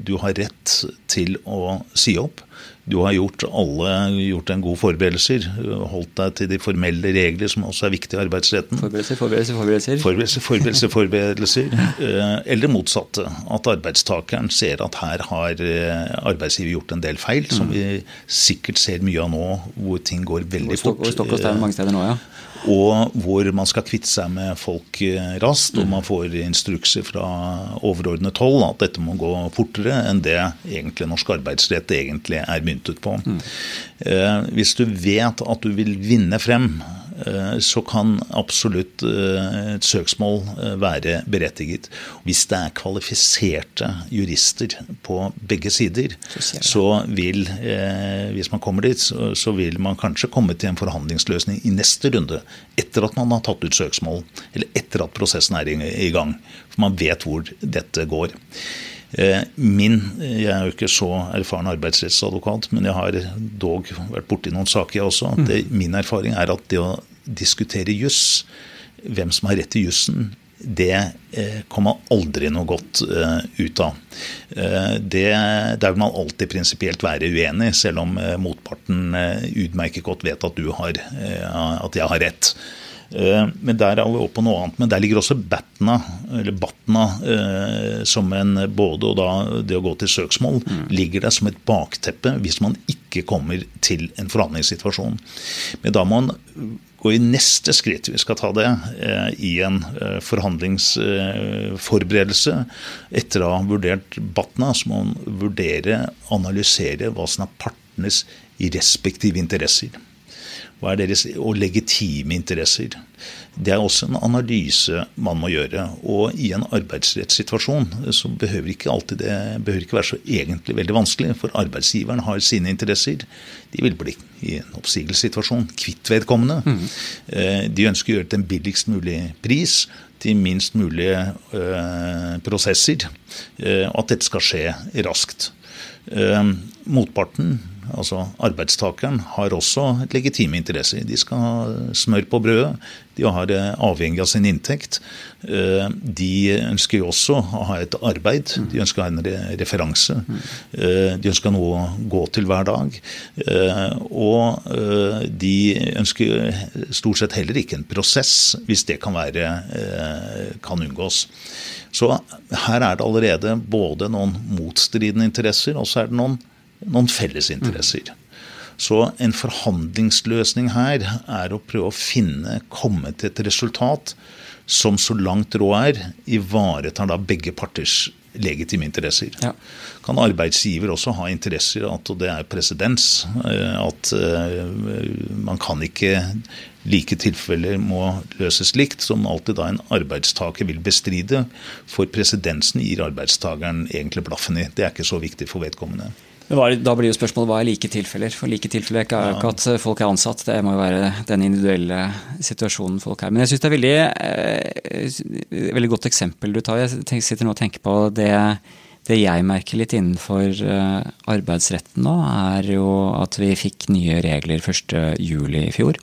du har rett til å si opp, du har gjort, alle, gjort en god forberedelser. Holdt deg til de formelle regler, som også er viktige i arbeidsretten. Forberedelser, forberedelser, forberedelser. Forberedelser, forberedelser, forberedelser. Eh, eller motsatte. At arbeidstakeren ser at her har eh, arbeidsgiver gjort en del feil, som mm. vi sikkert ser mye av nå, hvor ting går veldig fort. Og stokk og stein mange steder nå, ja og hvor man skal kvitte seg med folk eh, raskt. Og man får instrukser fra overordnet hold at dette må gå fortere enn det egentlig norsk arbeidsrett egentlig er myntet på. Mm. Hvis du vet at du vil vinne frem Eh, så kan absolutt eh, et søksmål eh, være berettiget. Hvis det er kvalifiserte jurister på begge sider, så vil, hvis man kommer dit, så vil man kanskje komme til en forhandlingsløsning i neste runde. Etter at man har tatt ut søksmål, eller etter at prosessen er i gang. For man vet hvor dette går. Eh, min, Jeg er jo ikke så erfaren arbeidsrettsadvokat, men jeg har dog vært borti noen saker også. Det, min erfaring er at det å diskutere juss, hvem som har rett til jussen, det eh, kommer aldri noe godt eh, ut av. Eh, det, der vil man alltid prinsipielt være uenig, selv om motparten utmerket godt vet at, du har, at jeg har rett. Men der er vi oppe på noe annet. Men der ligger også Batna, eller Batna, som en både og da det å gå til søksmål, mm. ligger der som et bakteppe hvis man ikke kommer til en forhandlingssituasjon. Men da må man gå i neste skritt, vi skal ta det, eh, i en forhandlingsforberedelse. Etter å ha vurdert Batna, så må man vurdere, analysere hva som er partenes respektive interesser. Hva er deres og legitime interesser? Det er også en analyse man må gjøre. Og i en arbeidsrettssituasjon så behøver ikke alltid det behøver ikke være så egentlig veldig vanskelig. For arbeidsgiveren har sine interesser. De vil bli i en oppsigelsessituasjon kvitt vedkommende. Mm. De ønsker å gjøre det til en billigst mulig pris til minst mulige uh, prosesser. Uh, at dette skal skje raskt. Motparten altså arbeidstakeren, har også legitime interesser. De skal ha smør på brødet. De har avhengig av sin inntekt. Eh, de ønsker jo også å ha et arbeid. De ønsker å ha en referanse. Eh, de ønsker noe å gå til hver dag. Eh, og de ønsker stort sett heller ikke en prosess, hvis det kan, være, kan unngås. Så her er det allerede både noen motstridende interesser, og så er det noen noen fellesinteresser. Så en forhandlingsløsning her er å prøve å finne, komme til et resultat som så langt råd er, ivaretar da begge parters legitime interesser. Ja. Kan arbeidsgiver også ha interesser at det er presedens? Eh, at eh, man kan ikke like tilfeller må løses likt, som alltid da en arbeidstaker vil bestride. For presedensen gir arbeidstakeren egentlig blaffen i. Det er ikke så viktig for vedkommende. Da blir jo spørsmålet hva er like tilfeller? For like tilfeller er ikke, ikke at folk er ansatt, det må jo være den individuelle situasjonen folk er. Men jeg syns det er veldig, eh, veldig godt eksempel du tar. Jeg sitter nå og tenker på det, det jeg merker litt innenfor eh, arbeidsretten nå, er jo at vi fikk nye regler 1.7 i fjor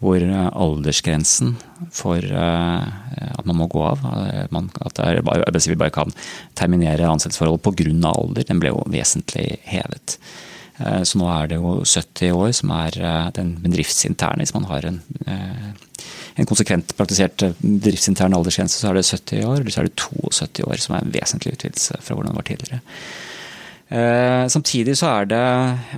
hvor eh, aldersgrensen for eh, at man må gå av, eh, at arbeidsgiver bare kan terminere ansettelsesforhold pga. alder, den ble jo vesentlig hevet. Så nå er det jo 70 år som er den bedriftsinterne. Hvis man har en, en konsekvent praktisert bedriftsintern aldersgrense, så er det 70 år. Eller så er det 72 år, som er en vesentlig utvidelse fra hvordan det var tidligere. Eh, samtidig så er det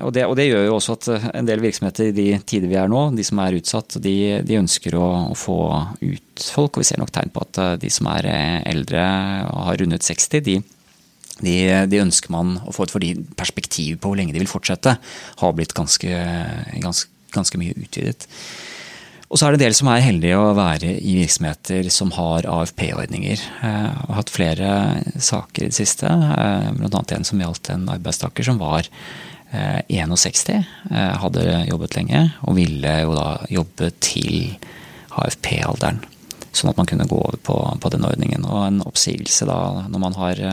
og, det og, det gjør jo også at eh, en del virksomheter i de tider vi er nå, de som er utsatt, de, de ønsker å, å, få ut folk. Og vi ser nok tegn på at eh, de som er eldre og har rundet 60, de, de, de ønsker man å få et fordi perspektivet på hvor lenge de vil fortsette, har blitt ganske, ganske, ganske mye utvidet. Og så er det en del som er heldige å være i virksomheter som har AFP-ordninger. Jeg eh, har hatt flere saker i det siste, eh, bl.a. en som gjaldt en arbeidstaker som var 61, eh, hadde jobbet lenge og ville jo da jobbe til AFP-alderen. Sånn at man kunne gå over på, på den ordningen. Og en oppsigelse da, når man har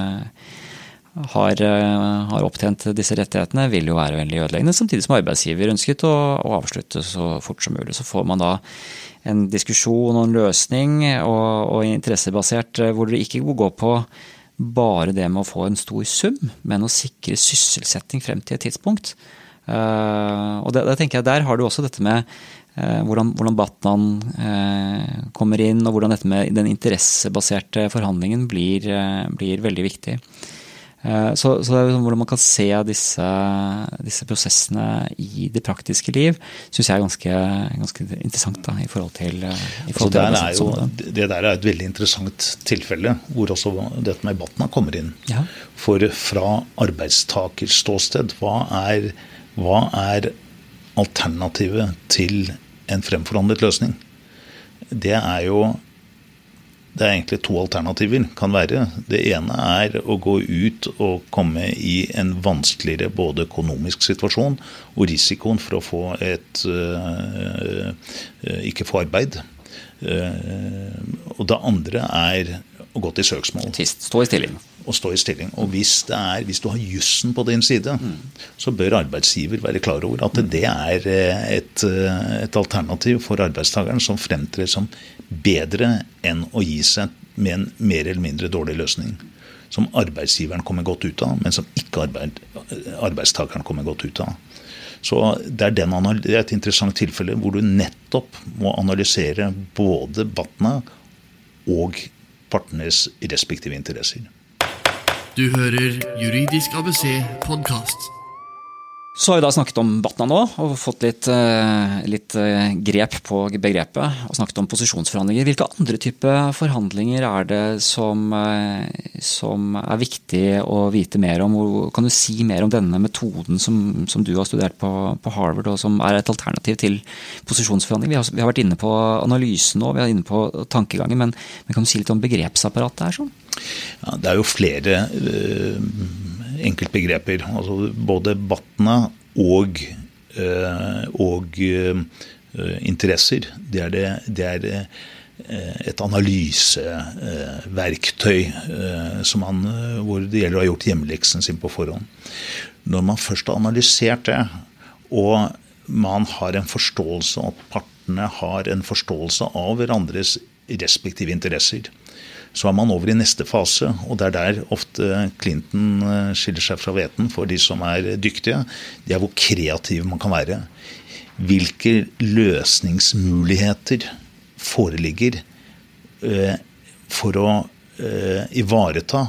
har, eh, har, opptjent disse rettighetene, vil jo være veldig ødeleggende. Samtidig som arbeidsgiver ønsket å, å, avslutte så fort som mulig. Så får man da en diskusjon og en løsning og, og interessebasert eh, hvor det ikke går på bare det med å få en stor sum, men å sikre sysselsetting frem til et tidspunkt. Uh, og det, det, tenker jeg Der har du også dette med hvordan, hvordan Batman uh, kommer inn, og hvordan dette med den interessebaserte forhandlingen blir, blir veldig viktig. Eh, så, så, det er hvordan man kan se disse, disse prosessene i det praktiske liv, syns jeg er ganske, ganske interessant. Da, i forhold til, eh, i forhold til der jo, Det der er et veldig interessant tilfelle, hvor også dette med Batna kommer inn. Ja. For fra arbeidstakers ståsted, hva er, hva er alternativet til en fremforhandlet løsning? Det er jo det er egentlig to alternativer. kan være. Det ene er å gå ut og komme i en vanskeligere både økonomisk situasjon og risikoen for å få et øh, ikke få arbeid. Uh, og det andre er å gå til søksmål. Stå i stilling. Og stå i stilling. Og hvis, det er, hvis du har jussen på din side, så bør arbeidsgiver være klar over at det er eh, et, eh, et alternativ for arbeidstakeren som fremtrer som bedre enn å gi seg med en mer eller mindre dårlig løsning. Som arbeidsgiveren kommer godt ut av, men som ikke arbeid, arbeidstakeren kommer godt ut av. Så det er, den, det er et interessant tilfelle hvor du nettopp må analysere både Batna og partenes respektive interesser. Du hører Juridisk ABC podkast. Så har vi da snakket om Batna nå, og fått litt, eh, litt eh, grep på begrepet. Og snakket om posisjonsforhandlinger. Hvilke andre type forhandlinger er det som, eh, som er viktig å vite mer om? Kan du si mer om denne metoden som, som du har studert på, på Harvard, og som er et alternativ til posisjonsforhandling? Vi har, vi har vært inne på analysen nå, vi er inne på tankegangen, men, men kan du si litt om begrepsapparatet her? sånn? Ja, det er jo flere uh, enkeltbegreper. Altså både Batna og, uh, og uh, interesser. Det er, det, det er et analyseverktøy som man, hvor det gjelder å ha gjort hjemmeleksen sin på forhånd. Når man først har analysert det, og man har en forståelse, at partene har en forståelse av hverandres respektive interesser, så er man over i neste fase, og det er der ofte Clinton skiller seg fra hveten for de som er dyktige. Det er hvor kreativ man kan være. Hvilke løsningsmuligheter foreligger eh, for å eh, ivareta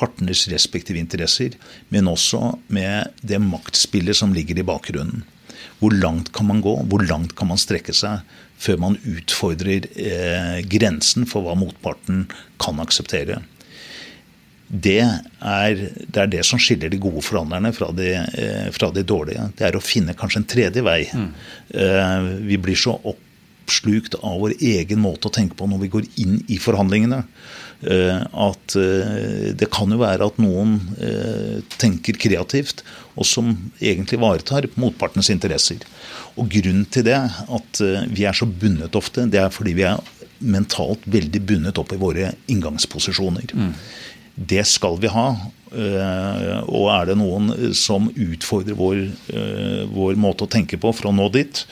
partenes respektive interesser, men også med det maktspillet som ligger i bakgrunnen. Hvor langt kan man gå, hvor langt kan man strekke seg før man utfordrer eh, grensen for hva motparten kan akseptere. Det er, det er, det som skiller de gode forhandlerne fra de, eh, fra de dårlige. Det er å finne kanskje en tredje vei. Mm. Eh, vi blir så oppslukt av vår egen måte å tenke på når vi går inn i forhandlingene. At det kan jo være at noen tenker kreativt, og som egentlig ivaretar motpartens interesser. Og Grunnen til det, at vi er så bundet ofte, det er fordi vi er mentalt veldig bundet opp i våre inngangsposisjoner. Mm. Det skal vi ha. Og er det noen som utfordrer vår, vår måte å tenke på for å nå dit,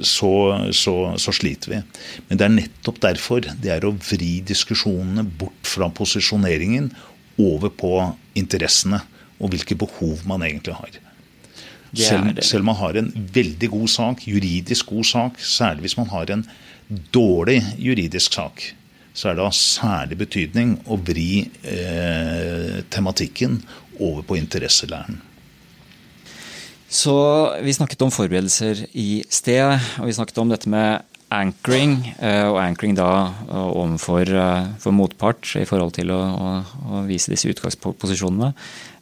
så, så, så, sliter vi. Men det er nettopp derfor det er å vri diskusjonene bort fra posisjoneringen over på interessene og hvilke behov man egentlig har. Selv, selv om man har en veldig god sak, juridisk god sak, særlig hvis man har en dårlig juridisk sak, så er det av særlig betydning å vri eh, tematikken over på interesselæren. Så vi snakket om forberedelser i sted, og vi snakket om dette med anchoring, og anchoring da overfor for motpart i forhold til å, å, å vise disse utgangsposisjonene.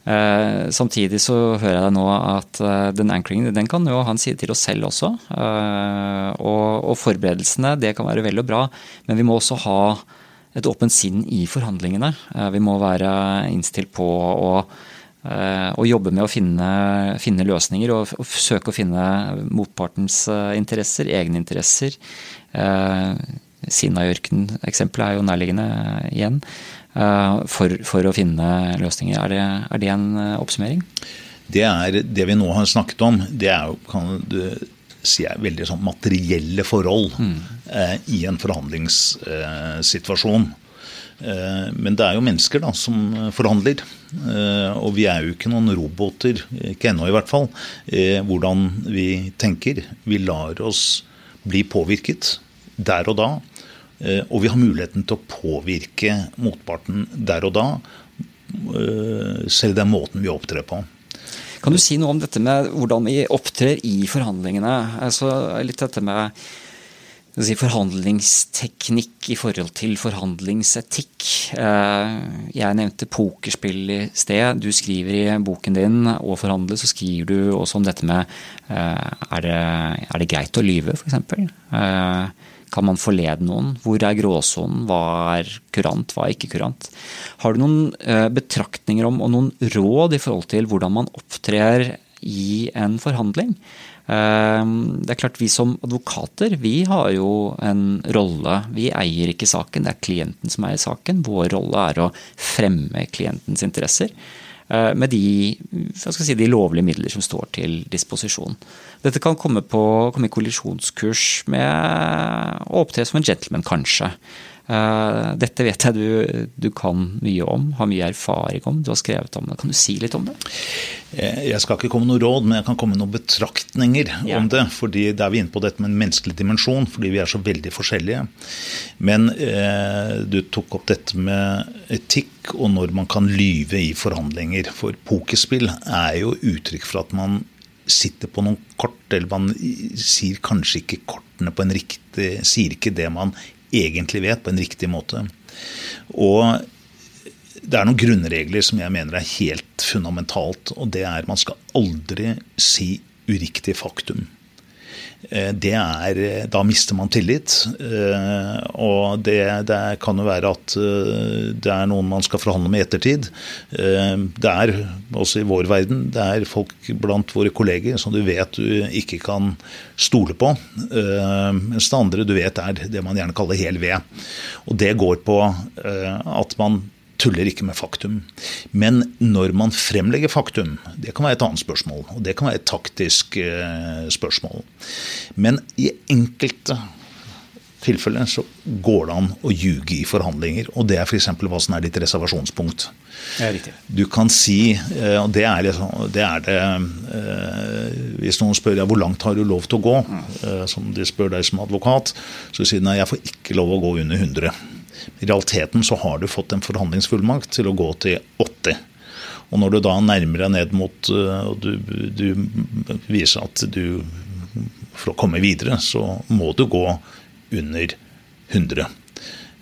Samtidig så hører jeg nå at den anchoringen den kan jo ha en side til oss selv også. Og, og forberedelsene det kan være vel og bra, men vi må også ha et åpent sinn i forhandlingene. Vi må være innstilt på å å jobbe med å finne, finne løsninger og, og, søke å finne motpartens interesser, egne interesser. Eh, Sinajørken-eksempelet er jo nærliggende igjen. Eh, for, for, å finne løsninger. Er det, er det en oppsummering? Det, er, det vi nå har snakket om, det er jo kan du si er veldig sånn materielle forhold mm. eh, i en forhandlingssituasjon. Eh, men det er jo mennesker da, som forhandler. Eh, og vi er jo ikke noen roboter, ikke ennå i hvert fall, hvordan vi tenker. Vi lar oss bli påvirket der og da. Eh, og vi har muligheten til å påvirke motparten der og da, selv den måten vi opptrer på. Kan du si noe om dette med hvordan vi opptrer i forhandlingene? Altså litt dette med si, forhandlingsteknikk i forhold til forhandlingsetikk. Eh, jeg nevnte pokerspill i sted. Du skriver i boken din 'Å forhandle', så skriver du også om dette med eh, er det, er det greit å lyve, f.eks.? Eh, kan man forlede noen? Hvor er gråsonen? Hva er kurant, hva er ikke kurant? Har du noen betraktninger om og noen råd i forhold til hvordan man opptrer i en forhandling. Det er klart Vi som advokater vi har jo en rolle. Vi eier ikke saken, det er klienten som eier saken. Vår rolle er å fremme klientens interesser. Eh, med de, si, de, lovlige midler som står til disposisjon. Dette kan komme, på, komme i kollisjonskurs med å opptre som en gentleman, kanskje. Eh, dette vet jeg du, du, kan mye om, har mye erfaring om, du har skrevet om det. Kan du si litt om det? Eh, jeg skal ikke komme med noe råd, men jeg kan komme med noen betraktninger ja. om det. fordi Da er vi inne på dette med en menneskelig dimensjon, fordi vi er så veldig forskjellige. Men eh, du tok opp dette med etikk og når man kan lyve i forhandlinger. For pokerspill er jo uttrykk for at man sitter på noen kort, eller man sier kanskje ikke kortene på en riktig Sier ikke det man egentlig vet, på en riktig måte. Og det er noen grunnregler som jeg mener er helt fundamentalt. Og det er at man skal aldri si uriktig faktum. Eh, det er, eh, da mister man tillit. Eh, og det, det, kan jo være at det er noen man skal forhandle med i ettertid. Det er også i vår verden det er folk blant våre kolleger som du vet du ikke kan stole på. Mens det andre du vet er det man gjerne kaller hel ved. Og det går på at man tuller ikke med faktum. Men når man fremlegger faktum, det kan være et annet spørsmål. Og det kan være et taktisk eh, spørsmål. Men i enkelte tilfeller så går det an å ljuge i forhandlinger. Og det er f.eks. hva som er ditt reservasjonspunkt. Ja, riktig. Du kan si, eh, og det er, liksom, det, er det eh, Hvis noen spør deg hvor langt har du lov til å gå, mm. som de spør deg som advokat, så sier du nei, jeg får ikke lov å gå under 100. I realiteten så har du fått en forhandlingsfullmakt til å gå til 80. Og når du da nærmer deg ned mot eh, og du, du viser at du For å komme videre, så må du gå under 100.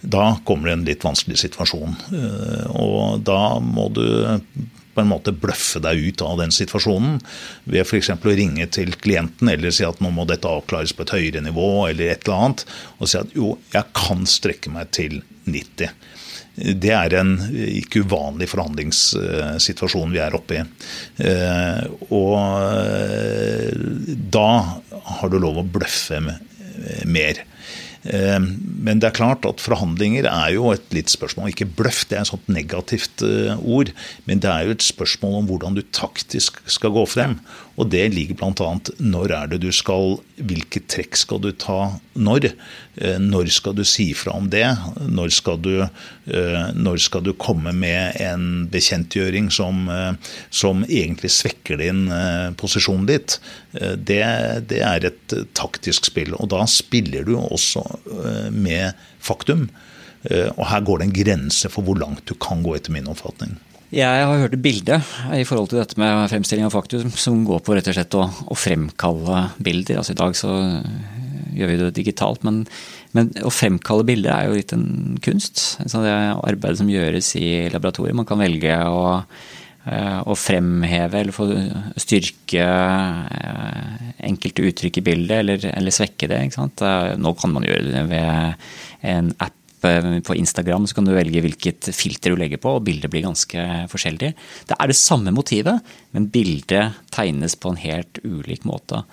Da kommer det en litt vanskelig situasjon. Eh, og da må du på en måte bløffe deg ut av den situasjonen ved f.eks. å ringe til klienten eller si at nå må dette avklares på et høyere nivå, eller et eller annet, og si at jo, jeg kan strekke meg til 90. Det er en ikke uvanlig forhandlingssituasjon vi er oppe i. Eh, og eh, da har du lov å bløffe mer. Eh, men det er klart at forhandlinger er jo et litt spørsmål. Ikke bløff, det er et sånt negativt ord. Men det er jo et spørsmål om hvordan du taktisk skal gå frem. Og det ligger bl.a. når er det du skal Hvilke trekk skal du ta når? Eh, når skal du si fra om det? Når skal du, når skal du komme med en bekjentgjøring som, som egentlig svekker din posisjon ditt? Det, det er et taktisk spill. Og da spiller du også Eh, med faktum. Eh, og her går det en grense for hvor langt du kan gå, etter min oppfatning. Jeg har hørt et bilde i forhold til dette med fremstilling av faktum som går på rett og slett å, å fremkalle bilder. Altså I dag så gjør vi det digitalt, men, men å fremkalle bilder er jo litt en kunst. Så det arbeidet som gjøres i laboratoriet. Man kan velge å Eh, å fremheve eller få styrke eh, enkelte uttrykk i bildet, eller, eller svekke det. Nå kan man gjøre det ved en app eh, på Instagram så kan du velge hvilket filter du legger på, og bildet blir ganske forskjellig. Det er det samme motivet, men bildet tegnes på en helt ulik måte.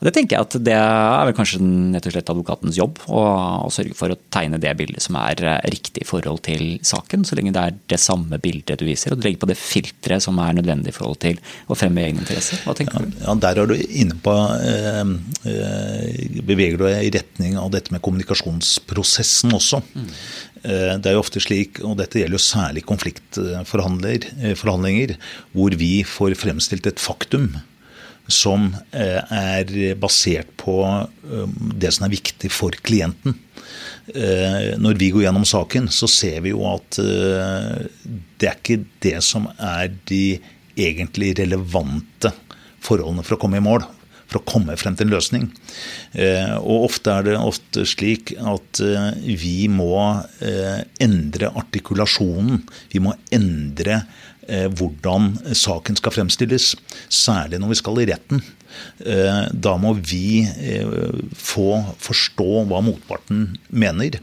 Og det tenker jeg at det er vel kanskje rett og slett advokatens jobb å, å sørge for å tegne det bildet som er eh, riktig i forhold til saken, så lenge det er det samme bildet du viser. Og du legger på det filteret som er nødvendig i forhold til å fremme egne interesser. Hva tenker du? Ja, Der er du inne på eh, eh, Beveger du deg i retning av dette med kommunikasjonsprosessen også. Mm. Eh, det er jo ofte slik, og dette gjelder jo særlig konfliktforhandlinger, hvor vi får fremstilt et faktum som eh, er basert på eh, det som er viktig for klienten. Eh, når vi går gjennom saken, så ser vi jo at det er ikke det som er de egentlig relevante forholdene for å komme i mål. For å komme frem til en løsning. Og ofte er det ofte slik at vi må endre artikulasjonen. Vi må endre hvordan saken skal fremstilles, særlig når vi skal i retten. Eh, da må vi eh, få forstå hva motparten mener.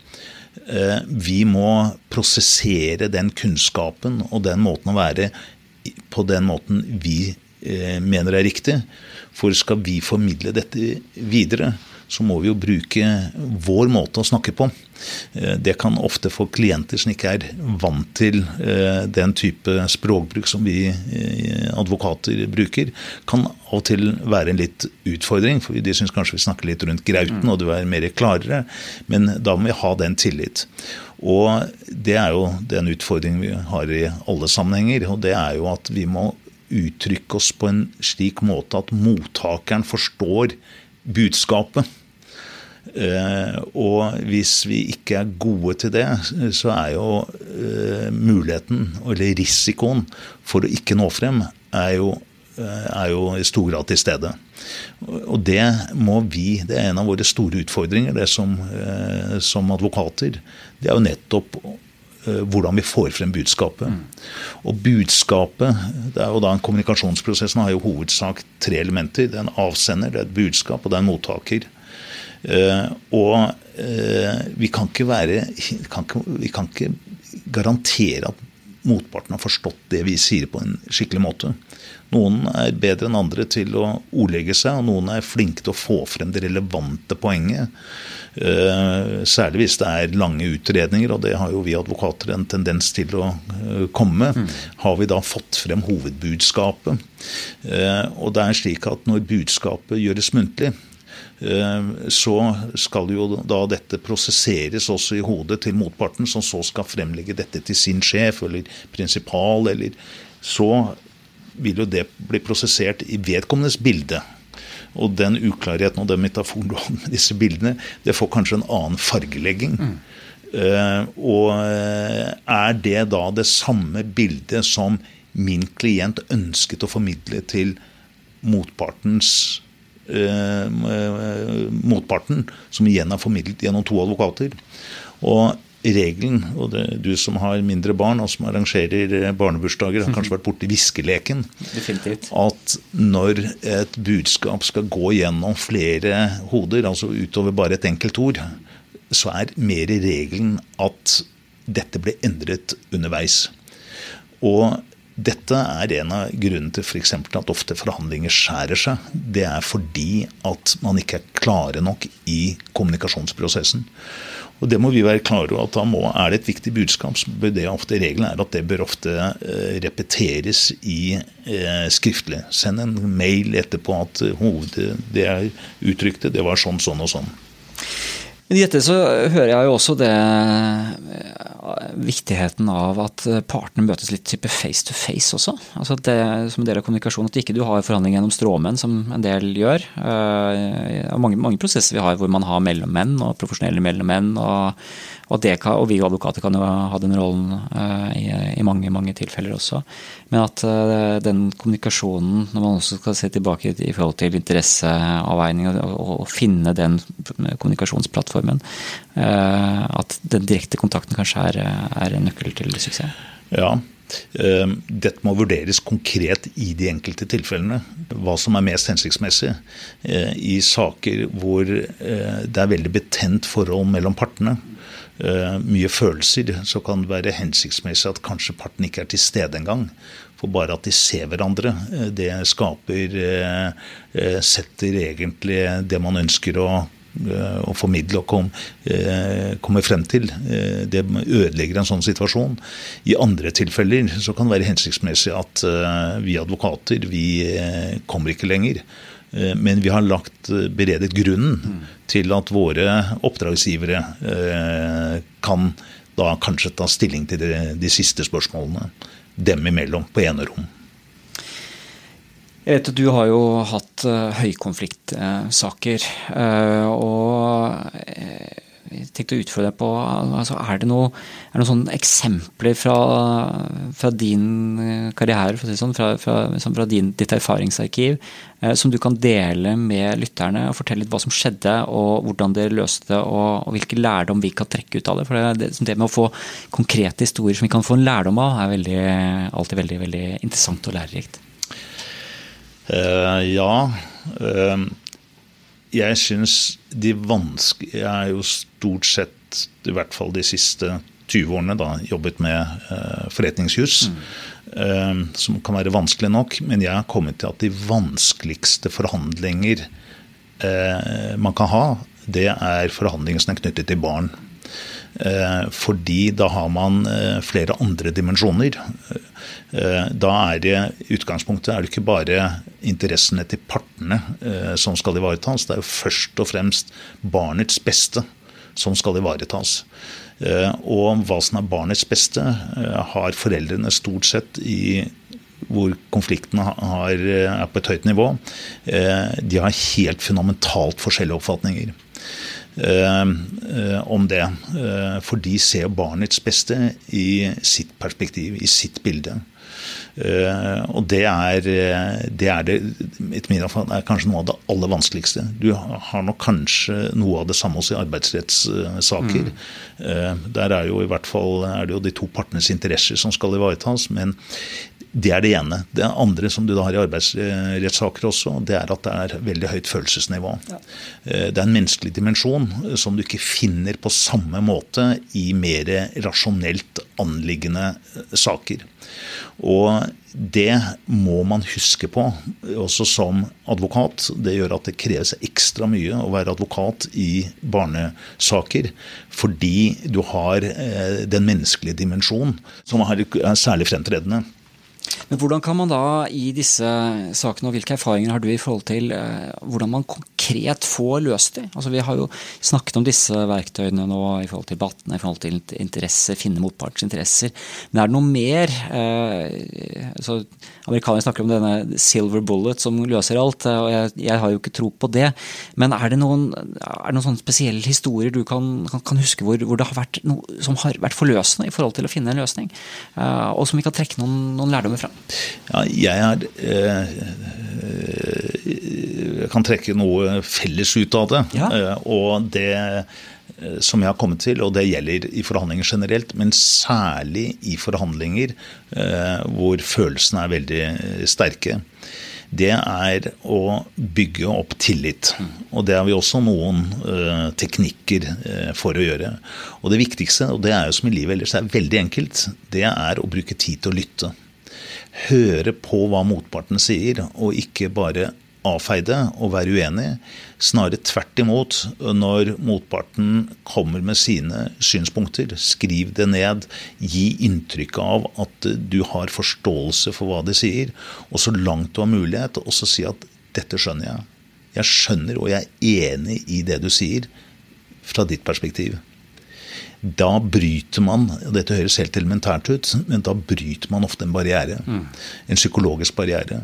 Vi må prosessere den kunnskapen og den måten å være på den måten vi eh, mener er riktig. For skal vi formidle dette videre, så må vi jo bruke vår måte å snakke på. Eh, det kan ofte få klienter som ikke er vant til eh, den type språkbruk som vi eh, advokater bruker, kan av og til være en litt utfordring. For de syns kanskje vi snakker litt rundt grauten, og du er mer klarere. Men da må vi ha den tillit. Og det er jo den utfordringen vi har i alle sammenhenger. Og det er jo at vi må uttrykke oss på en slik måte at mottakeren forstår budskapet. Eh, og hvis vi ikke er gode til det, så er jo eh, muligheten, eller risikoen, for å ikke nå frem, er jo, eh, er jo i stor grad til stede. Og det må vi Det er en av våre store utfordringer det som, som advokater. Det er jo nettopp hvordan vi får frem budskapet. Og budskapet det er jo da en Kommunikasjonsprosessen har jo hovedsak tre elementer. Det er en avsender, det er et budskap, og det er en mottaker. Uh, og uh, vi kan ikke være kan ikke, Vi kan ikke garantere at motparten har forstått det vi sier på en skikkelig måte. Noen er bedre enn andre til å ordlegge seg, og noen er flinke til å få frem det relevante poenget. Uh, særlig hvis det er lange utredninger, og det har jo vi advokater en tendens til å komme. Mm. Har vi da fått frem hovedbudskapet? og det er slik at når budskapet gjøres muntlig, Eh, så skal jo da dette prosesseres også i hodet til motparten, som så skal fremlegge dette til sin sjef eller prinsipal, eller så vil jo det bli prosessert i vedkommendes bilde. Og den uklarheten og den metaforen med disse bildene, det får kanskje en annen fargelegging. Mm. Uh, og eh, er det da det samme bildet som min klient ønsket å formidle til motpartens uh, motparten, som igjen er formidlet gjennom to advokater. Og regelen, og det, du som har mindre barn og som arrangerer eh, barnebursdager, har kanskje vært borti viskeleken. Definitivt. At når et budskap skal gå gjennom flere hoder, altså utover bare et enkelt ord, så er mer regelen at dette ble endret underveis. Og dette er en av grunnene til f.eks. at ofte forhandlinger skjærer seg. Det er fordi at man ikke er klare nok i kommunikasjonsprosessen. Og Det må vi være klare over. at da må, Er det et viktig budskap, så bør det ofte regelen er at det bør ofte eh, repeteres i eh, skriftlig. Send en mail etterpå at hovedet det er uttrykte, det var sånn, sånn og sånn. I dette så hører jeg jo også det viktigheten av at partene møtes litt type face to face også. Altså det, som en del av kommunikasjonen. At ikke du har forhandling gjennom stråmenn, som en del gjør. Uh, mange, mange, prosesser vi har hvor man har mellommenn og profesjonelle mellommenn. og og, kan, og, vi advokater kan jo ha den rollen uh, i, i, mange mange tilfeller også. Men at uh, den kommunikasjonen, når man også skal se tilbake i forhold til interesseavveining og, og, finne den kommunikasjonsplattformen, uh, at den direkte kontakten kanskje er, er en nøkkel til suksess. Ja, dette må vurderes konkret i de enkelte tilfellene. Hva som er mest hensiktsmessig. I saker hvor det er veldig betent forhold mellom partene, Eh, mye følelser, så kan det være hensiktsmessig at kanskje parten ikke er til stede engang. For bare at de ser hverandre, eh, det skaper eh, Setter egentlig det man ønsker å, å formidle og kom, komme frem til. Det ødelegger en sånn situasjon. I andre tilfeller så kan det være hensiktsmessig at vi advokater vi kommer ikke lenger. Eh, men vi har lagt eh, beredet grunnen mm. Til at våre oppdragsgivere eh, kan da kanskje ta stilling til de, de siste spørsmålene dem imellom på enerom. Jeg vet at du har jo hatt høykonfliktsaker. og tenkte å utfordre deg på altså Er det noen noe sånn eksempler fra, fra, din eh, karriere, si sånn, fra, fra, sånn, fra din, ditt erfaringsarkiv, eh, som du kan dele med lytterne? og Fortelle litt hva som skjedde, og hvordan dere løste det, og, og hvilke lærdom vi kan trekke ut av det? For det, det, med å få konkrete historier som vi kan få en lærdom av, er veldig, alltid veldig, veldig interessant og lærerikt. Uh, ja. Uh, jeg syns de vanskelige Jeg er jo stort sett, i hvert fall de siste 20 årene, da, jobbet med uh, forretningsjus. Mm. eh, som kan være vanskelig nok, men jeg har kommet til at de vanskeligste forhandlinger eh, man kan ha, det er er knyttet til barn. Eh, fordi da har man eh, flere andre dimensjoner. Eh, da er det utgangspunktet er det ikke bare interessene til partene som skal ivaretas, det er jo først og fremst barnets beste som skal ivaretas. Og hva som er barnets beste, har foreldrene stort sett i hvor konfliktene er på et høyt nivå. De har helt fundamentalt forskjellige oppfatninger. Eh, eh, om det. Eh, for de ser barnets beste i sitt perspektiv, i sitt bilde. og det er, det er det, etter min oppfatning, er kanskje noe av det aller vanskeligste. Du har nok kanskje noe av det samme også i arbeidsrettssaker. Mm. Der er jo i hvert fall er det jo de to partenes interesser som skal ivaretas. Men det er det ene. Det andre som du da har i arbeidsrettssaker også, det er at det er veldig høyt følelsesnivå. Ja. Eh, det er en menneskelig dimensjon som du ikke finner på samme måte i mer rasjonelt anliggende eh, saker. Og det må man huske på også som advokat. Det gjør at det kreves ekstra mye å være advokat i barnesaker. Fordi du har eh, den menneskelige dimensjonen som er særlig fremtredende. Men hvordan kan man da i disse sakene, og hvilke erfaringer har du i forhold til eh, hvordan man konkret får løst de? Altså Vi har jo snakket om disse verktøyene nå i forhold til debattene, i forhold til interesser, finne motparts interesser. Men er det noe mer? Eh, altså, Amerikanerne snakker om denne silver bullet som løser alt, eh, og jeg, jeg har jo ikke tro på det. Men er det noen, er det noen spesielle historier du kan, kan, kan huske hvor, hvor, det har vært noe som har vært forløsende i forhold til å finne en løsning? Uh, og som vi kan trekke noen, noen lærdommer kommer fra? Ja, jeg er eh, Jeg kan trekke noe felles ut av det. Ja. Eh, og det eh, som jeg har kommet til, og det gjelder i forhandlinger generelt, men særlig i forhandlinger eh, hvor følelsene er veldig sterke, det er å bygge opp tillit. Og det har vi også noen uh, teknikker uh, for å gjøre. Og det viktigste, og det er jo som i livet ellers det er veldig enkelt, det er å bruke tid til å lytte høre på hva motparten sier, og ikke bare avfeide og være uenig. Snarere tvert imot. Når motparten kommer med sine synspunkter, skriv det ned. Gi inntrykk av at du har forståelse for hva de sier. Og så langt du har mulighet, også si at 'dette skjønner jeg'. Jeg skjønner og jeg er enig i det du sier, fra ditt perspektiv da bryter man og Dette høres helt elementært ut, men da bryter man ofte en barriere. Mm. En psykologisk barriere.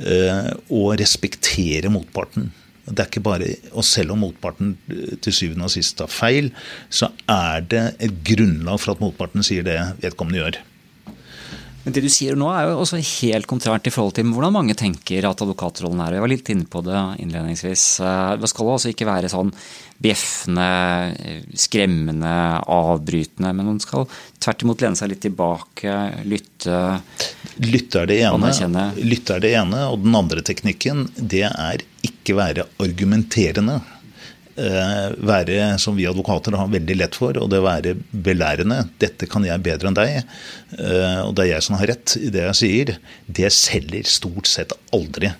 Eh, og respektere motparten. Det er ikke bare, og Selv om motparten eh, til syvende og sist tar feil, så er det et grunnlag for at motparten sier det vedkommende gjør. Men det du sier nå er jo også helt kontrært i forhold til hvordan mange tenker at advokatrollen er. Jeg var litt inne på det innledningsvis. Eh, det skal altså ikke være sånn bjeffende, skremmende, avbrytende. Men man skal tvert imot lene seg litt tilbake, lytte. Lytte er det ene, lytte er det ene og den andre teknikken det er ikke være argumenterende. Eh, være, som vi advokater har veldig lett for, og det å være belærende. 'Dette kan jeg bedre enn deg', eh, og det er jeg som har rett i det jeg sier. Det selger stort sett aldri.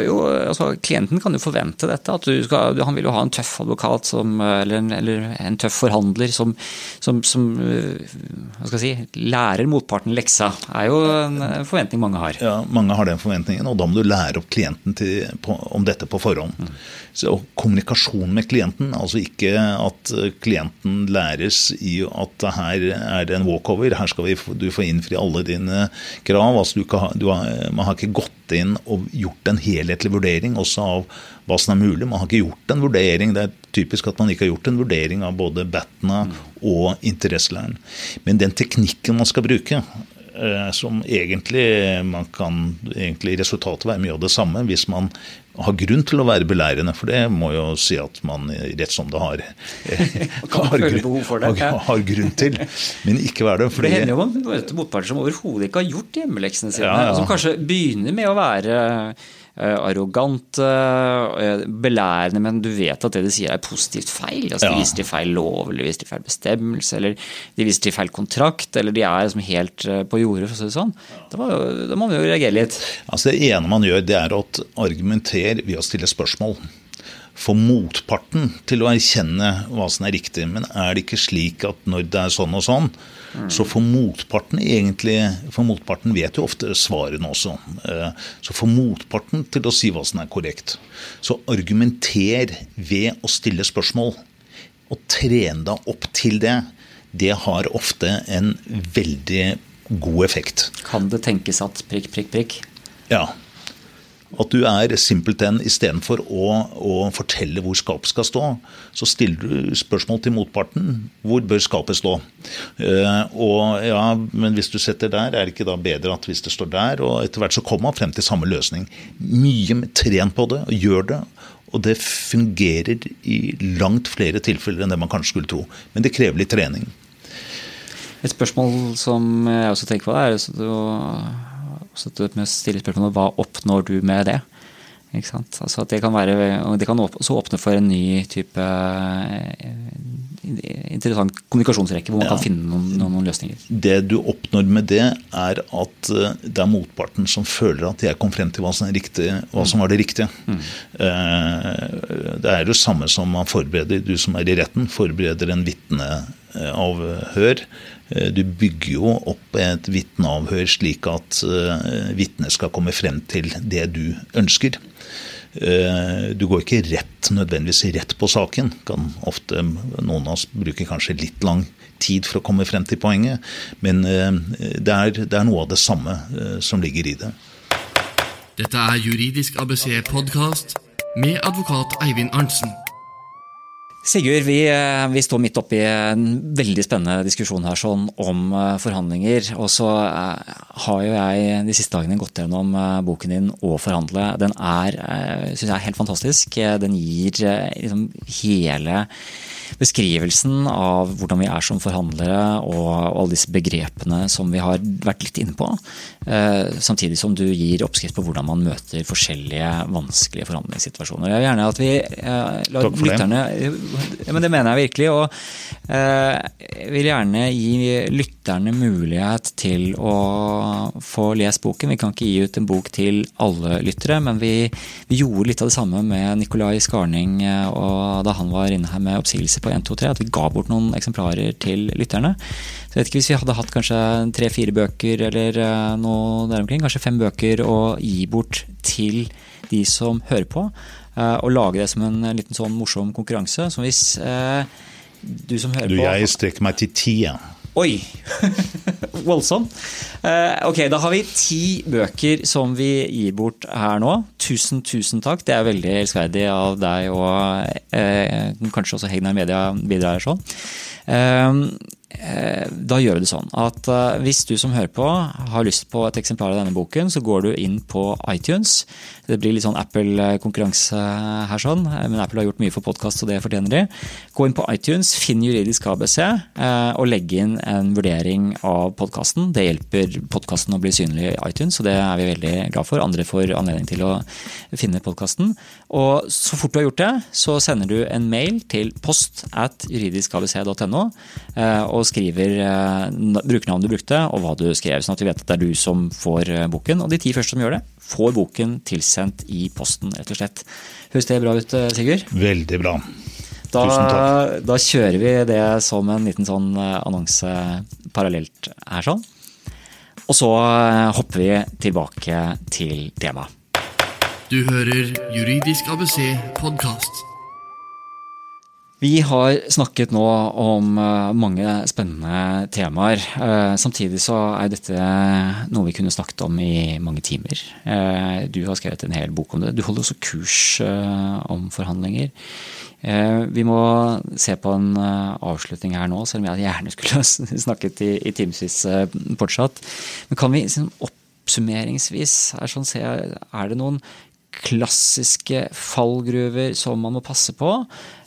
Jo, altså, klienten kan jo forvente dette. at skal, Han vil jo ha en tøff advokat som, eller, en, eller, en, tøff forhandler som, som, som jeg si, lærer motparten leksa. er jo en forventning mange har. Ja, Mange har den forventningen, og da må du lære opp klienten til, på, om dette på forhånd. Mm. Så Kommunikasjon med klienten, altså ikke at klienten læres i at her er det en walkover, her skal vi, du få innfri alle dine krav. altså du, kan, du har, Man har ikke gått inn og gjort en helhetlig vurdering også av hva som er mulig. Man har ikke gjort en vurdering. Det er typisk at man ikke har gjort en vurdering av både Batna og interesselæren. Men den teknikken man skal bruke, eh, som egentlig man kan egentlig resultatet være mye av det samme hvis man har grunn til å være belærende, for det må jo si at man rett som det har, (laughs) har, grunn, har, har grunn til, men ikke være det. Fordi, det hender jo man møter motparter som overhodet ikke har gjort hjemmeleksene sine, ja, ja. som kanskje begynner med å være eh, arrogante, eh, belærende, men du vet at det de sier er positivt feil. Altså, Ja. De viser til feil lov, eller de viser til feil bestemmelse, eller de viser til feil kontrakt, eller de er liksom helt eh, på jordet, for å si det sånn. Da, må, da må man jo reagere litt. Altså Det ene man gjør, det er å argumentere ved å stille spørsmål. Få motparten til å erkjenne hva som er riktig. Men er det ikke slik at når det er sånn og sånn, så for motparten egentlig For motparten vet jo ofte svarene også. Eh, Så for motparten til å si hva som er korrekt. Så argumenter ved å stille spørsmål. Og trene deg opp til det. Det har ofte en veldig god effekt. Kan det tenkes at prikk, prikk, prikk? Ja. At du er simpelthen istedenfor å, å fortelle hvor skapet skal stå, så stiller du spørsmål til motparten. Hvor bør skapet stå? Uh, og ja, Men hvis du setter der, er det ikke da bedre at hvis det står der? Og etter hvert så kommer man frem til samme løsning. Mye tren på det, og gjør det. Og det fungerer i langt flere tilfeller enn det man kanskje skulle tro. Men det krever litt trening. Et spørsmål som jeg også tenker på, er også det med å stille spørsmålet hva oppnår du med det? Altså det kan være, og det kan også åpne for en ny type eh, interessant kommunikasjonsrekke, hvor man Ja. kan finne noen, noen, løsninger. Det du oppnår med det, er at eh, det er motparten som føler at jeg kom frem til hva som, er riktig, hva som var det riktige. Mm. Det er jo samme som man forbereder, du som er i retten, forbereder en vitneavhør. Eh, Du bygger jo opp et vitneavhør slik at uh, vitnet skal komme frem til det du ønsker. Eh, Du går ikke rett, nødvendigvis rett på saken. Kan ofte, noen av oss bruker kanskje litt lang tid for å komme frem til poenget, men eh, det er, det er noe av det samme eh, som ligger i det. Dette er Juridisk ABC podkast med advokat Eivind Arntzen. Sigurd, vi, eh, vi står midt oppi en veldig spennende diskusjon her sånn om eh, forhandlinger. Og så eh, har jo jeg de siste dagene gått gjennom boken din Å forhandle. Den er, synes jeg helt fantastisk. Den gir liksom hele beskrivelsen av hvordan vi er som forhandlere og alle disse begrepene som vi har vært litt inne på. Eh, Samtidig som du gir oppskrift på hvordan man møter forskjellige vanskelige forhandlingssituasjoner. Jeg vil gjerne at vi eh, lar Takk for det. lytterne ja, men det mener jeg virkelig. Og eh, jeg vil gjerne gi lytterne mulighet til å få lest boken. Vi kan ikke gi ut en bok til alle lyttere, men vi, vi gjorde litt av det samme med Nikolai Skarning og da han var inne her med oppsigelse på 1, 2, 3, at vi ga bort noen eksemplarer til lytterne. Så jeg vet ikke Hvis vi hadde hatt kanskje tre-fire bøker eller eh, noe der omkring, kanskje fem bøker å gi bort til de som hører på, eh, og lage det som en liten sånn morsom konkurranse. som hvis eh, du som hører Du, på jeg strekker meg til ti. jeg. Oi! (laughs) Voldsom. Eh, ok, da har vi ti bøker som vi gir bort her nå. Tusen, tusen takk. Det er veldig elskverdig av deg og eh, kanskje også Hegnar Media bidrar sånn. Eh, da gjør vi det sånn at eh, hvis du som hører på har lyst på et eksemplar av denne boken, så går du inn på iTunes. Det blir litt sånn Apple-konkurranse her, sånn, men Apple har gjort mye for podkast, så det fortjener de. Gå inn på iTunes, finn juridisk ABC, eh, og legg inn en vurdering av podkasten. Det hjelper podkasten å bli synlig i iTunes, og det er vi veldig glad for. Andre får anledning til å finne podkasten. Og så fort du har gjort det, så sender du en mail til post at juridiskabc.no eh, og skriver eh, brukernavnet du brukte, og hva du skrev, sånn at vi vet at det er du som får eh, boken. Og de ti første som gjør det, får boken tilsendt i posten, rett og slett. Høres det bra ut, Sigurd? Veldig bra. Da, da kjører vi det som en liten sånn annonse parallelt her sånn. Og så hopper vi tilbake til temaet. Du hører Juridisk ABC podkast. Vi har snakket nå om eh, mange spennende temaer. Eh, Samtidig så er dette noe vi kunne snakket om i mange timer. Eh, Du har skrevet en hel bok om det. Du holder også kurs om forhandlinger. Vi må se på en avslutning her nå, selv om jeg gjerne skulle snakket i, timevis fortsatt. Men kan vi liksom oppsummeringsvis er, sånn, er det noen klassiske fallgruver som man må passe på?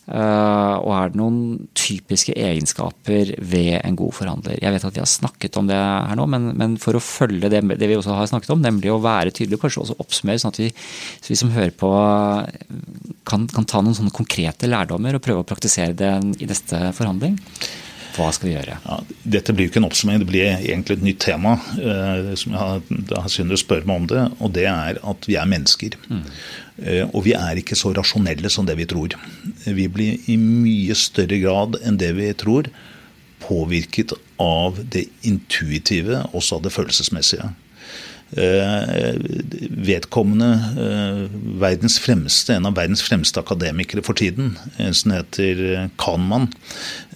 Uh, og er det noen typiske egenskaper ved en god forhandler? Jeg vet at vi har snakket om det her nå, men, men for å følge det, det, vi også har snakket om, nemlig å være tydelig, kanskje også oppsummere, sånn at vi, så vi som hører på kan, kan, ta noen sånne konkrete lærdommer og prøve å praktisere det i neste forhandling? Hva skal vi gjøre? Ja, dette blir jo ikke en oppsummering, det blir egentlig et nytt tema. Uh, som jeg har, da å spørre meg om det, og det er at vi er mennesker. Mm. Uh, og vi er ikke så rasjonelle som det vi tror. Vi blir i mye større grad enn det vi tror påvirket av det intuitive, også av det følelsesmessige. Eh, vedkommende eh, verdens fremste, en av verdens fremste akademikere for tiden, en som heter Kahneman.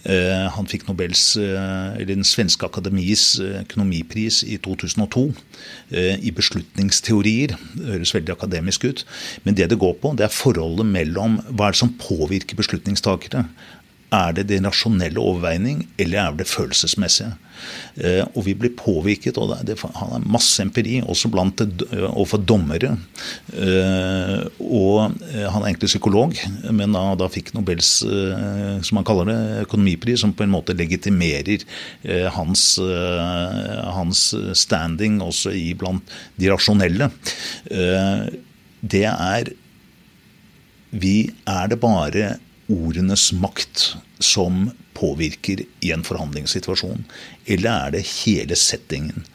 Eh, han fikk Nobels, eller Den svenske akademis økonomipris i 2002 i beslutningsteorier. Det høres veldig akademisk ut. Men det det går på, det er forholdet mellom hva er det som påvirker beslutningstakere. Er det det rasjonelle overveining, eller er det følelsesmessige? Eh, og vi blir påvirket, og det, er masse empiri, også blant overfor dommere. Eh, og eh, han er egentlig psykolog, men da, da fikk Nobels, som han kaller det, økonomipris, som på en måte legitimerer hans, hans standing også i blant de rasjonelle. Det er Vi er det bare ordenes makt som påvirker i en forhandlingssituasjon? Eller er det hele settingen?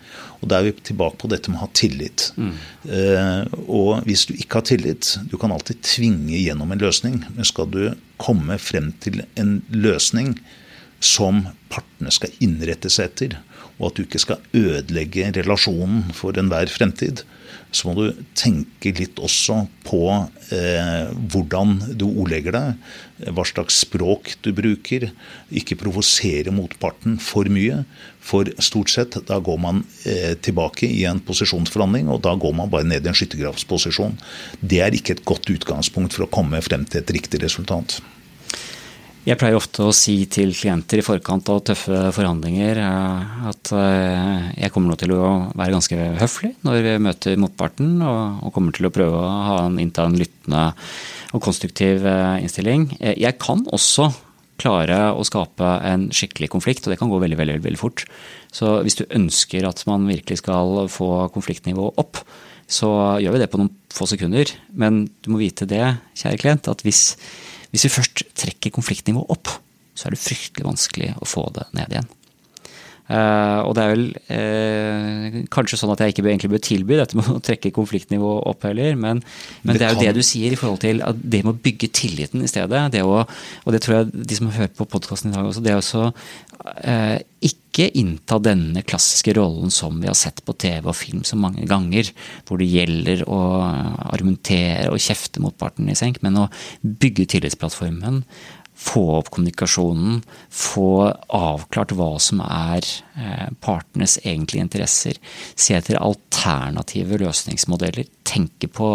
Og Da er vi tilbake på dette med å ha tillit. Mm. Eh, og hvis du ikke har tillit Du kan alltid tvinge gjennom en løsning, men skal du komme frem til en løsning som partene skal innrette seg etter, og at du ikke skal ødelegge relasjonen for enhver fremtid, så må du tenke litt også på eh, hvordan du ordlegger deg, hva slags språk du bruker. Ikke provosere motparten for mye. For stort sett da går man eh, tilbake i en posisjonsforhandling, og da går man bare ned i en skyttergravsposisjon. Det er ikke et godt utgangspunkt for å komme frem til et riktig resultat. Jeg pleier ofte å si til klienter i forkant av tøffe forhandlinger eh, at eh, jeg kommer nå til å være ganske høflig når vi møter motparten, og kommer til å prøve å ha en, innta en lyttende og konstruktiv eh, innstilling. Jeg kan også klare å skape en skikkelig konflikt, og det kan gå veldig, veldig, veldig fort. Så hvis du ønsker at man virkelig skal få konfliktnivået opp, så gjør vi det på noen få sekunder. Men du må vite det, kjære klient, at hvis hvis vi først trekker konfliktnivået opp, så er det fryktelig vanskelig å få det ned igjen. Uh, og det er vel uh, kanskje sånn at jeg ikke egentlig bør tilby dette med (laughs) å trekke konfliktnivået opp heller, men, men det, det, er jo kan... det du sier i forhold til at det med å bygge tilliten i stedet. Det å, og det tror jeg de som har hørt på podkasten i dag også, det er også uh, ikke innta denne klassiske rollen som vi har sett på TV og film så mange ganger, hvor det gjelder å argumentere og kjefte motparten i senk, men å bygge tillitsplattformen få opp kommunikasjonen, få avklart hva som er eh, partenes egentlige interesser. Se etter alternative løsningsmodeller. Tenke på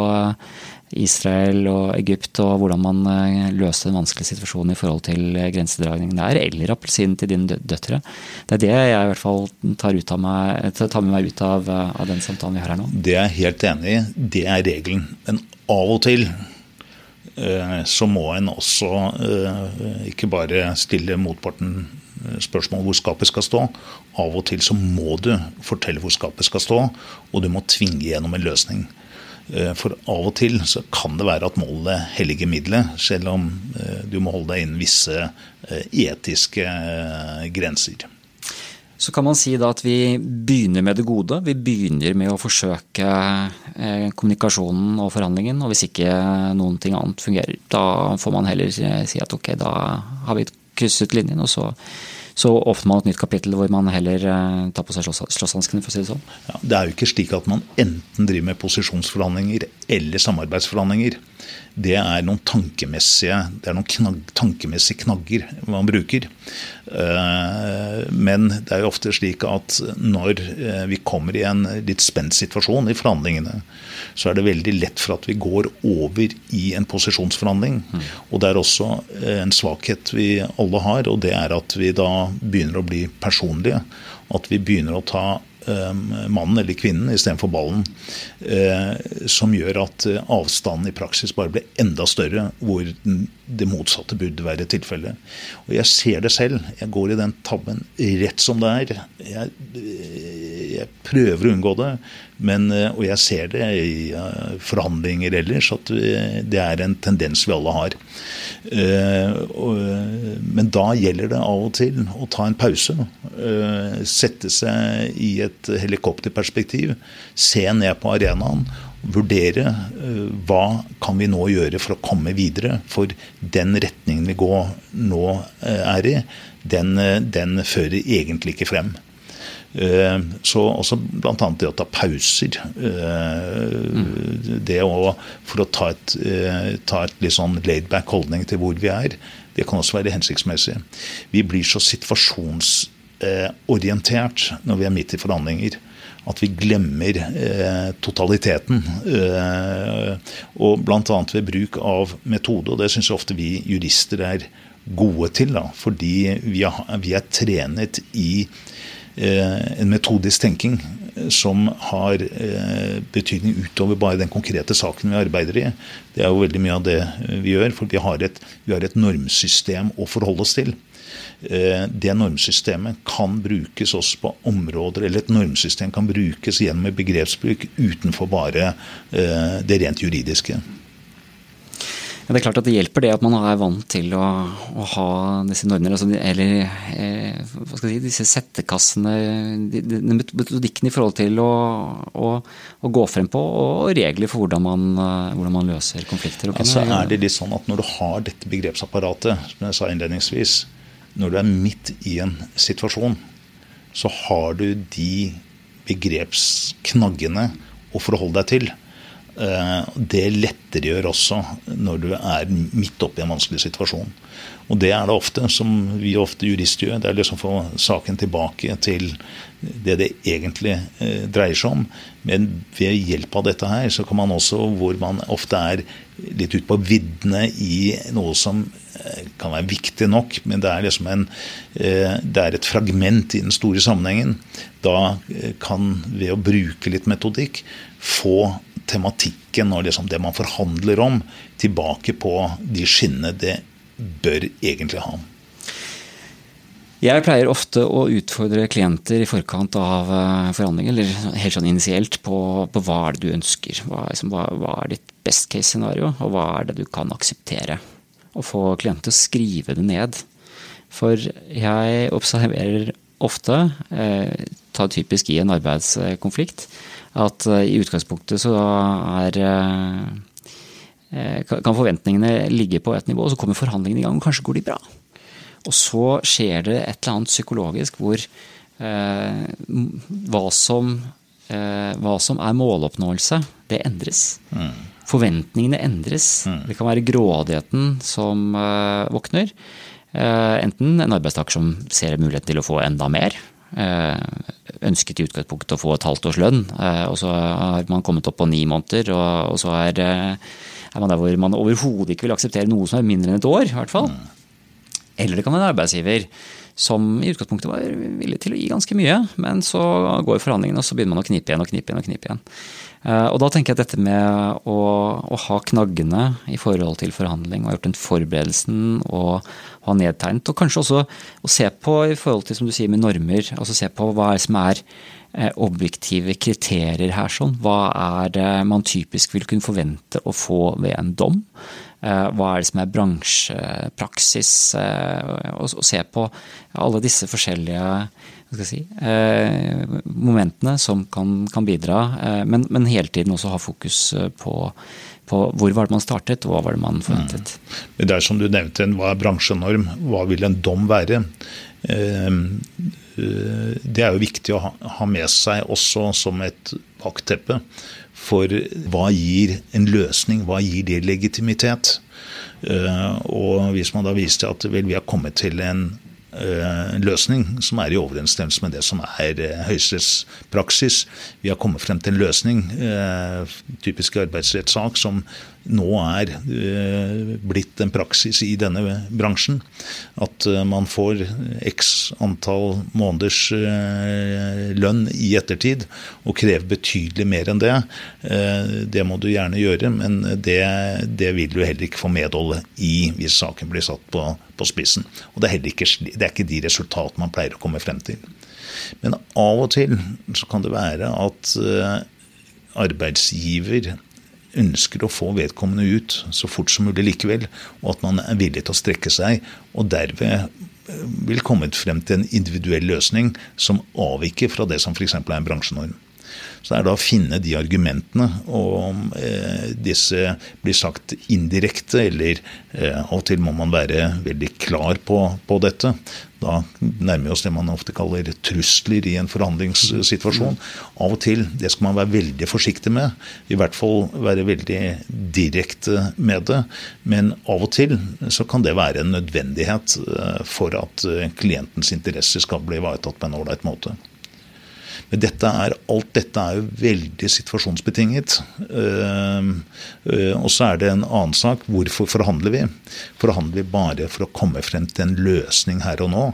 Israel og Egypt og hvordan man eh, løste den vanskelige situasjonen i forhold til grensedragningen der, eller appelsinen til dine døtre. Det er det jeg i hvert fall tar, meg, tar med meg ut av, av den samtalen vi har her nå. Det er jeg helt enig i. Det er regelen. Men av og til Eh, så må en også eh, ikke bare stille motparten eh, spørsmål hvor skapet skal stå. Av og til så må du fortelle hvor skapet skal stå, og du må tvinge gjennom en løsning. For av og til så kan det være at målet helliger middelet, selv om du må holde deg innen visse etiske grenser. Så kan man si da at vi begynner med det gode. Vi begynner med å forsøke eh, kommunikasjonen og forhandlingen. Og hvis ikke noen ting annet fungerer, da får man heller si at ok, da har vi krysset linjen, og så så åpner man et nytt kapittel hvor man heller eh, tar på seg slåsshanskene, for å si det sånn. Ja, det er jo ikke slik at man enten driver med posisjonsforhandlinger eller samarbeidsforhandlinger. Det er noen tankemessige, det er noen knag, tankemessige knagger man bruker. Eh, men det er jo ofte slik at når eh, vi kommer i en litt spent situasjon i forhandlingene, så er det veldig lett for at vi går over i en posisjonsforhandling. Mm. Og det er også en svakhet vi alle har, og det er at vi da begynner å bli personlige. At vi begynner å ta mannen eller kvinnen istedenfor ballen. Som gjør at avstanden i praksis bare blir enda større, hvor det motsatte burde være tilfellet. Og jeg ser det selv. Jeg går i den tabben rett som det er. Jeg, jeg prøver å unngå det. Men, og jeg ser det i forhandlinger ellers, at det er en tendens vi alle har. Men da gjelder det av og til å ta en pause. Sette seg i et helikopterperspektiv. Se ned på arenaen. Vurdere hva kan vi nå gjøre for å komme videre. For den retningen vi går nå er i, den, den fører egentlig ikke frem. Så også bl.a. det å ta pauser. Det å, for å ta et, ta et litt sånn laidback holdning til hvor vi er, det kan også være hensiktsmessig. Vi blir så situasjonsorientert når vi er midt i forhandlinger at vi glemmer eh, totaliteten. Eh, og bl.a. ved bruk av metode, og det syns ofte vi jurister er gode til. Da, fordi vi er, vi er trenet i Eh, en metodisk tenking som har eh, betydning utover bare den konkrete saken vi arbeider i. Det er jo veldig mye av det eh, vi gjør, for vi har et, vi har et normsystem å forholde oss til. Det normsystemet kan brukes også på områder, eller et normsystem kan brukes gjennom begrepsbruk utenfor bare det rent juridiske. Ja, det er klart at det hjelper det at man er vant til å, å ha disse normene, altså, eller eh, hva skal jeg si, disse settekassene, de, de, metodikken i forhold til å, å, å, gå frem på, og regler for hvordan man, eh, hvordan man løser konflikter. Altså er det litt sånn at Når du har dette begrepsapparatet, som jeg sa innledningsvis, når du er midt i en situasjon, så har du de begrepsknaggene å forholde deg til. Eh, det lettergjør også når du er midt oppe i en vanskelig situasjon. Og det er det ofte, som vi ofte jurister gjør. Det er liksom å få saken tilbake til det det egentlig eh, dreier seg om. Men ved hjelp av dette her, så kan man også, hvor man ofte er litt ute på viddene i noe som eh, kan være viktig nok, men det er liksom en Det er et fragment i den store sammenhengen. Da kan, ved å bruke litt metodikk, få tematikken og liksom det man forhandler om, tilbake på de skinnene det bør egentlig ha. Jeg pleier ofte å utfordre klienter i forkant av eh, forhandlinger, eller helt sånn initielt, på, på hva er det du ønsker. Hva, liksom, hva, hva er ditt best case scenario, og hva er det du kan akseptere? Og få klienter til å skrive det ned. For jeg observerer ofte, eh, ta typisk i en arbeidskonflikt, at eh, i utgangspunktet så er eh, eh, kan forventningene ligge på et nivå, og så kommer forhandlingene i gang, og kanskje går de bra. Og så skjer det et eller annet psykologisk hvor eh, hva, som, eh, hva, som, er måloppnåelse, det endres. Mm. Forventningene endres. Mm. Det kan være grådigheten som eh, våkner. enten en arbeidstaker som ser mulighet til å få enda mer, ønsket i utgangspunktet å få et halvt års lønn, eh, og så har man kommet opp på ni måneder, og, så er, eh, er man der hvor man overhodet ikke vil akseptere noe som er mindre enn et år, i hvert fall. Eller det kan være en arbeidsgiver som i utgangspunktet var villig til å gi ganske mye, men så går forhandlingene, og så begynner man å knipe igjen og knipe igjen. Og knipe igjen. Og da tenker jeg at dette med å, å ha knaggene i forhold til forhandling, og ha gjort den forberedelsen og ha nedtegnet. Og kanskje også å se på i forhold til som du sier med normer, altså se på hva er som er eh, objektive kriterier her. sånn. Hva er det man typisk vil kunne forvente å få ved en dom? Eh, hva er det som er bransjepraksis? Eh, og se på alle disse forskjellige si, momentene som kan, kan bidra, men, men, hele tiden også ha fokus på på hvor var det man startet, og hva var det man forventet. Mm. Det er som du nevnte, hva er bransjenorm? Hva vil en dom være? Ehm, eh, det er jo viktig å ha med seg også som et bakteppe. For hva gir en løsning? Hva gir det legitimitet? Eh, og hvis man da viser at vel, vi har kommet til Eh, en løsning som er i overensstemmelse med det som er eh, Høyesteretts praksis. Vi har kommet frem til en løsning, eh, typisk arbeidsrettssak, som nå er eh, blitt en praksis i denne bransjen. At eh, man får x antall måneders eh, lønn i ettertid, og krever betydelig mer enn det. Det må du gjerne gjøre, men det, det vil du heller ikke få medhold i hvis saken blir satt på, på spissen. Og det er, ikke, det er ikke de resultatene man pleier å komme frem til. Men av og til så kan det være at arbeidsgiver ønsker å få vedkommende ut så fort som mulig likevel, og at man er villig til å strekke seg, og derved eh, vil komme frem til en individuell løsning som avviker fra det som f.eks. er en bransjenorm. Så det er da å finne de argumentene, og om eh, disse blir sagt indirekte, eller eh, av og til må man være veldig klar på, på, dette. Da nærmer vi oss det man ofte kaller trusler i en forhandlingssituasjon. Av og til, det skal man være veldig forsiktig med. I hvert fall være veldig direkte med det. Men av og til så kan det være en nødvendighet eh, for at eh, klientens interesser skal bli ivaretatt på en ålreit måte. Men dette er, alt dette er jo veldig situasjonsbetinget. Uh, uh, og så er det en annen sak. Hvorfor forhandler vi? Forhandler vi bare for å komme frem til en løsning her og nå?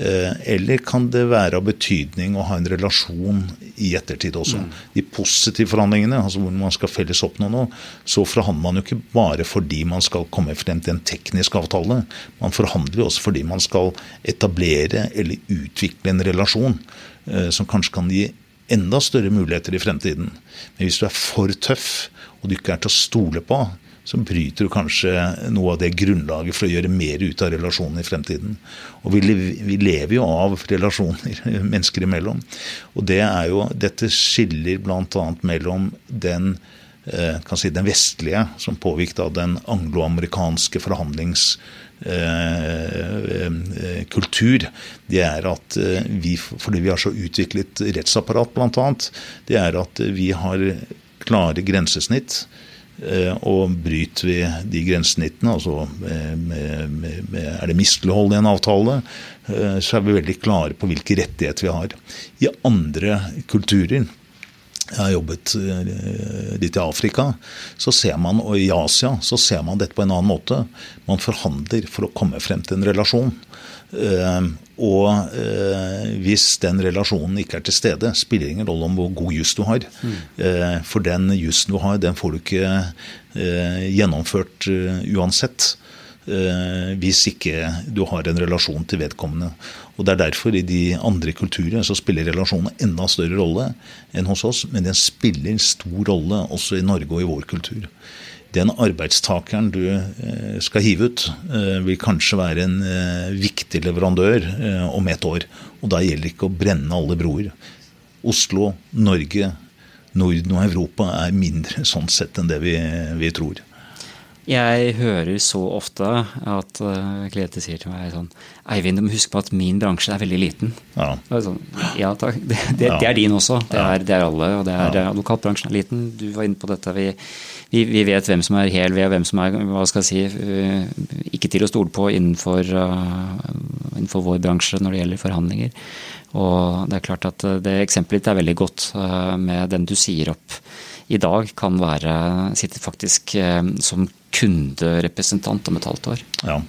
Uh, eller kan det være av betydning å ha en relasjon i ettertid også? Mm. De positive forhandlingene, altså hvor man skal felles oppnå noe, så forhandler man jo ikke bare fordi man skal komme frem til en teknisk avtale. Man forhandler jo også fordi man skal etablere eller utvikle en relasjon. Eh, som kanskje kan gi enda større muligheter i fremtiden. Men hvis du er for tøff, og du ikke er til å stole på, så bryter du kanskje noe av det grunnlaget for å gjøre mer ut av relasjonen i fremtiden. Og vi, vi lever jo av relasjoner (laughs) mennesker imellom. Og det er jo, dette skiller bl.a. mellom den eh, kan si den vestlige, som påvirket av den angloamerikanske forhandlings kultur, det er at eh, vi, fordi vi har så utviklet rettsapparat bl.a., det er at vi har klare grensesnitt. Og bryter vi de grensesnittene, altså er det mislighold i en avtale, så er vi veldig klare på hvilke rettigheter vi har. I andre kulturer jeg har jobbet eh, litt i Afrika, så ser man, og i Asia så ser man dette på en annen måte. Man forhandler for å komme frem til en relasjon. Eh, og eh, hvis den relasjonen ikke er til stede, spiller ingen rolle om hvor god juss du har. For den jussen du har, den får du ikke gjennomført uansett. Hvis ikke du har en relasjon til vedkommende. Og Det er derfor i de andre kulturer så spiller relasjonene enda større rolle enn hos oss, men den spiller stor rolle også i Norge og i vår kultur. Den arbeidstakeren du eh, skal hive ut, eh, vil kanskje være en eh, viktig leverandør om et år. Og da gjelder det ikke å brenne alle broer. Oslo, Norge, Norden og Europa er mindre (laughs) sånn sett enn det vi, vi tror. Jeg hører så ofte at klienter sier til meg sånn Eivind, du må huske på at min bransje er veldig liten. Ja, sånn, ja takk. Det, det, ja. det, er din også. Det er, det er alle. og det er, ja. Advokatbransjen er liten. Du var inne på dette. Vi, vi, vi, vet hvem som er hel ved, og hvem som er hva skal jeg si, uh, ikke til å stole på innenfor, innenfor, vår bransje når det gjelder forhandlinger. Og det er klart at det eksempelet ditt er veldig godt med den du sier opp i dag kan være, sitter faktisk som kunderepresentant om et halvt år. Ja.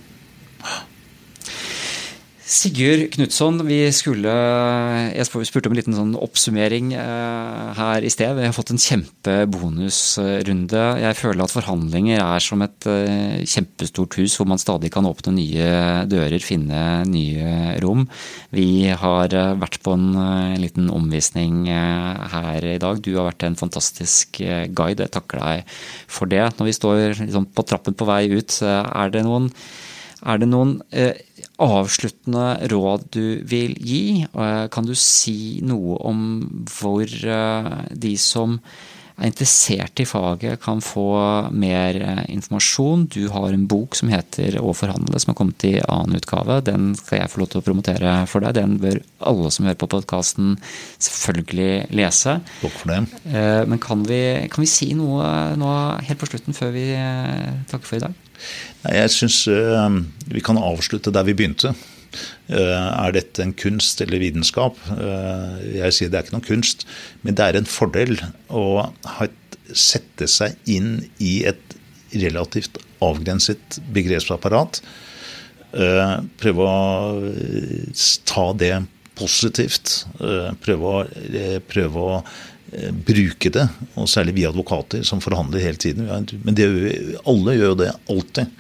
Sigurd Knutson, Jeg spurte om en liten sånn oppsummering eh, her i sted. Vi har fått en kjempebonusrunde. Jeg føler at forhandlinger er som et eh, kjempestort hus hvor man stadig kan åpne nye dører, finne nye rom. Vi har eh, vært på en, liten omvisning her i dag. Du har vært en fantastisk guide. Jeg takker deg for det. Når vi står liksom på trappen på vei ut, er det noen er det noen avsluttende råd du vil gi? Eh, kan du si noe om hvor eh, de som er interessert i faget, kan få mer eh, informasjon? Du har en bok som heter 'Å forhandle', som har kommet i annen utgave. Den skal jeg få lov til å promotere for deg. Den bør alle som hører på podkasten selvfølgelig lese. Takk for det. Men kan vi, kan vi si noe nå helt på slutten, før vi takker for i dag? Jeg syns uh, vi kan avslutte der vi begynte. Uh, er dette en kunst eller vitenskap? Uh, jeg sier det er ikke noen kunst, men det er en fordel å sette seg inn i et relativt avgrenset begrepsapparat. Eh, prøve å eh, ta det positivt. Eh, prøve å, prøve å bruke det, og særlig vi advokater som forhandler hele tiden. Men det, alle gjør jo det alltid.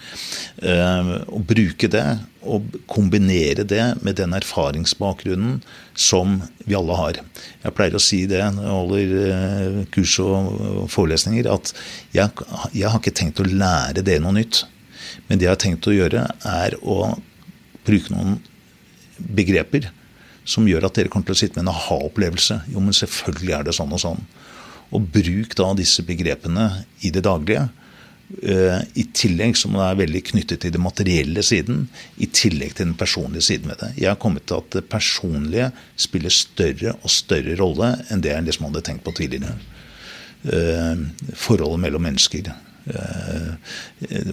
Å bruke det og kombinere det med den erfaringsbakgrunnen som vi alle har. Jeg pleier å si det når jeg holder kurs og forelesninger, at jeg, jeg har ikke tenkt å lære dere noe nytt. Men det jeg har tenkt å gjøre, er å bruke noen begreper som gjør at dere kommer til å sitte med en aha-opplevelse. Jo, men selvfølgelig er det sånn og sånn. Og bruk da disse begrepene i det daglige. Uh, I tillegg som det er veldig knyttet til det materielle siden, i tillegg til den personlige siden ved det. Jeg har kommet til at det personlige spiller større og større rolle enn det jeg liksom hadde tenkt på tidligere. Uh, forholdet mellom mennesker. Uh,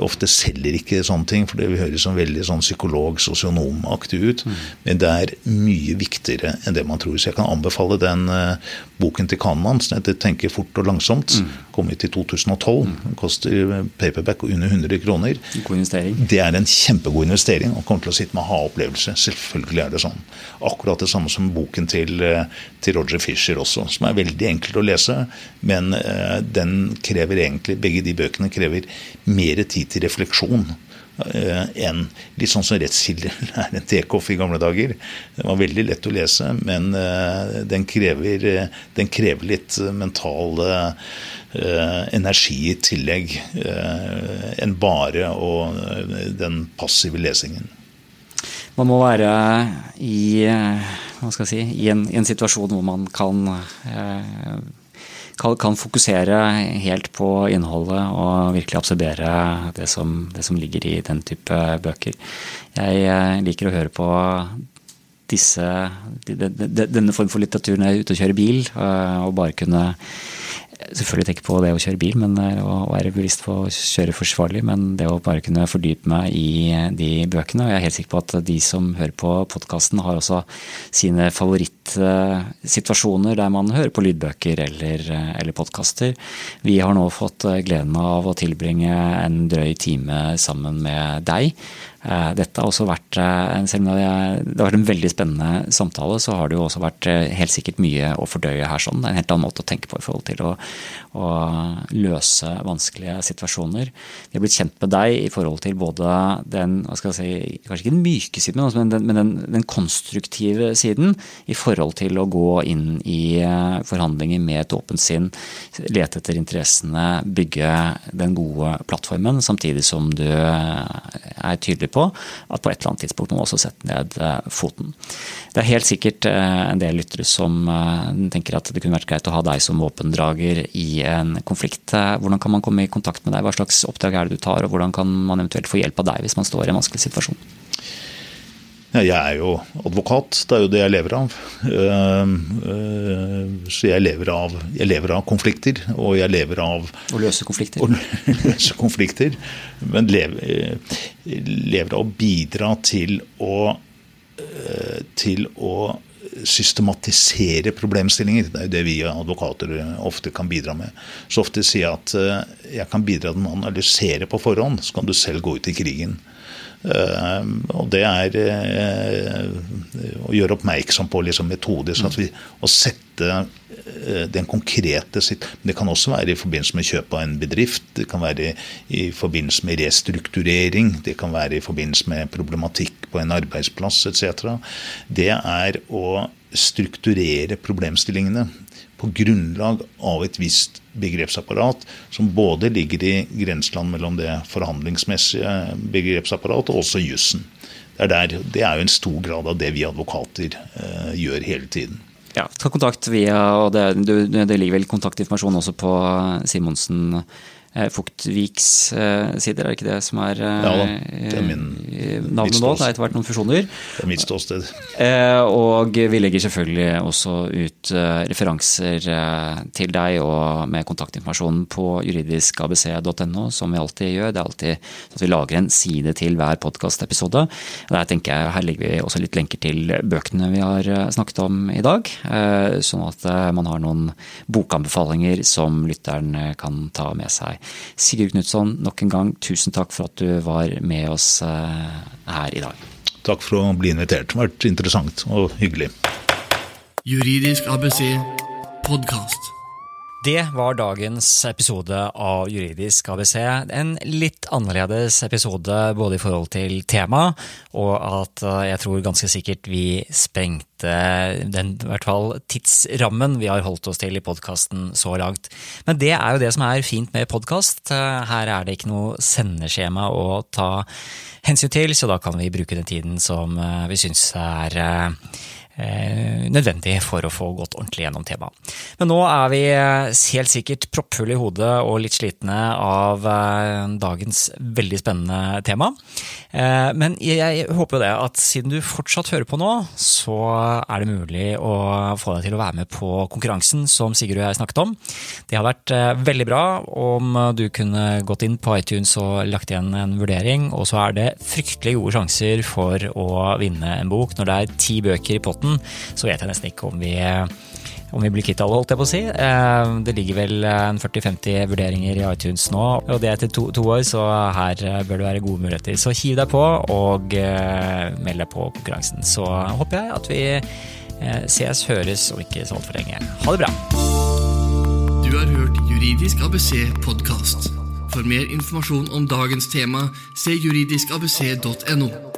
ofte selger ikke sånne ting, for det høres som veldig sånn psykolog, sosionomaktig ut. Mm. Men det er mye viktigere enn det man tror. Så jeg kan anbefale den uh, boken til Kahneman som heter 'Tenke fort og langsomt'. Mm. Kom ut i 2012. Mm. Den koster paperback under 100 kroner. God investering. Det er en kjempegod investering og kommer til å sitte med ha-opplevelse. Selvfølgelig er det sånn. Akkurat det samme som boken til, uh, til Roger Fisher også, som er veldig enkelt å lese. Men den krever egentlig begge de bøkene krever mer tid til refleksjon enn litt sånn som rettskilder (laughs) er en tekoff i gamle dager. Det var veldig lett å lese, men uh, den, krever, den, krever, litt mental energi i tillegg enn bare og den passive lesingen. Man må være i, si, i, en, i en situasjon hvor man kan kan, fokusere helt på innholdet og virkelig absorbere det som, det som ligger i den type bøker. Jeg eh, liker å høre på disse, denne form for litteratur når jeg er ute og kjører bil, eh, og bare kunne selvfølgelig tenke på det å kjøre bil men, å være bevisst på å kjøre forsvarlig, men det å bare kunne fordype meg i de bøkene. Og jeg er helt sikker på at de som hører på podkasten, har også sine favorittsituasjoner der man hører på lydbøker eller, eller podkaster. Vi har nå fått gleden av å tilbringe en drøy time sammen med deg. Eh, dette har også vært, en, selv om det har vært en veldig spennende samtale, så har det jo også vært eh, helt sikkert mye å fordøye her. sånn. Det er en helt annen måte å tenke på i forhold til å, å løse vanskelige situasjoner. Vi har blitt kjent med deg i forhold til både den si, kanskje ikke den myke siden, men den, men den, den konstruktive siden i forhold til å gå inn i forhandlinger med et åpent sinn, lete etter interessene, bygge den gode plattformen, samtidig som du er tydelig på at på et eller annet tidspunkt må man også sette ned eh, foten. Det er helt sikkert eh, en del lyttere som eh, tenker at det kunne vært greit å ha deg som våpendrager i en konflikt. Hvordan kan man komme i kontakt med deg, hva slags oppdrag er det du tar, og hvordan kan man eventuelt få hjelp av deg hvis man står i en vanskelig situasjon? Jeg er jo advokat, det er jo det jeg lever av. Ehm, eh, så jeg lever av, jeg lever av konflikter, og jeg lever av Å løse konflikter. (laughs) Å løse konflikter. Men lever, eh, lever av å bidra til å, eh, til å systematisere problemstillinger. Det er jo det vi advokater ofte kan bidra med. Så ofte sier jeg at jeg kan bidra til å analysere på forhånd, så kan du selv gå ut i krigen. Eh, og det er eh, å gjøre oppmerksom på liksom metodisk at vi, å sette eh, den konkrete sitt Det kan også være i forbindelse med kjøp av en bedrift, det kan være i forbindelse med restrukturering, det kan være i forbindelse med problematikk på en arbeidsplass etc. Det er å strukturere problemstillingene på grunnlag av et visst begrepsapparat som både ligger i grenseland mellom det forhandlingsmessige begrepsapparatet og også jussen. Det, det, er jo en stor grad av det vi advokater eh, gjør hele tiden. Ja, ta kontakt via, og det, det ligger vel kontaktinformasjon også på Simonsen Eh, Fuktviks eh, sider, er det ikke det som er, ja, det er min, navnet nå? Det er etter hvert noen fusjoner. Det er mitt ståsted. Og vi legger selvfølgelig også ut referanser til deg og med kontaktinformasjonen på juridiskabc.no, som vi alltid gjør. Det er alltid at vi lager en side til hver podkastepisode. Der tenker jeg, her legger vi også litt lenker til bøkene vi har snakket om i dag. Sånn at man har noen bokanbefalinger som lytteren kan ta med seg Sigurd Knutson, nok en gang tusen takk for at du var med oss her i dag. Takk for å bli invitert. Det har vært interessant og hyggelig. Juridisk ABC podkast. Det var dagens episode av Juridisk ABC. En litt annerledes episode både i forhold til tema, og at eh, jeg tror ganske sikkert vi sprengte den hvert fall tidsrammen vi har holdt oss til i podkasten så langt. Men det er jo det som er fint med podkast. Her er det ikke noe sendeskjema å ta hensyn til, så da kan vi bruke den tiden som eh, vi syns er eh, Eh, nødvendig for å få gått ordentlig gjennom temaet. Men nå er vi eh, helt sikkert proppfulle i hodet og litt slitne av eh, dagens veldig spennende tema. Men jeg håper jo det at siden du fortsatt hører på nå, så er det mulig å få deg til å være med på konkurransen som Sigurd og jeg snakket om. Det hadde vært veldig bra om du kunne gått inn på iTunes og lagt igjen en vurdering, og så er det fryktelig gode sjanser for å vinne en bok når det er ti bøker i potten måten, så vet jeg nesten ikke om vi om vi blir kvitt alle, holdt jeg på å si. Eh, det ligger vel 40-50 vurderinger i iTunes nå, og det er etter to, to, år, så her eh, bør det være gode muligheter. Så hiv deg på, og eh, meld deg på konkurransen. Så håper jeg at vi ses, høres og ikke så altfor lenge. Ha det bra! Du har hørt Juridisk ABC podkast. For mer informasjon om dagens tema, se juridiskabc.no.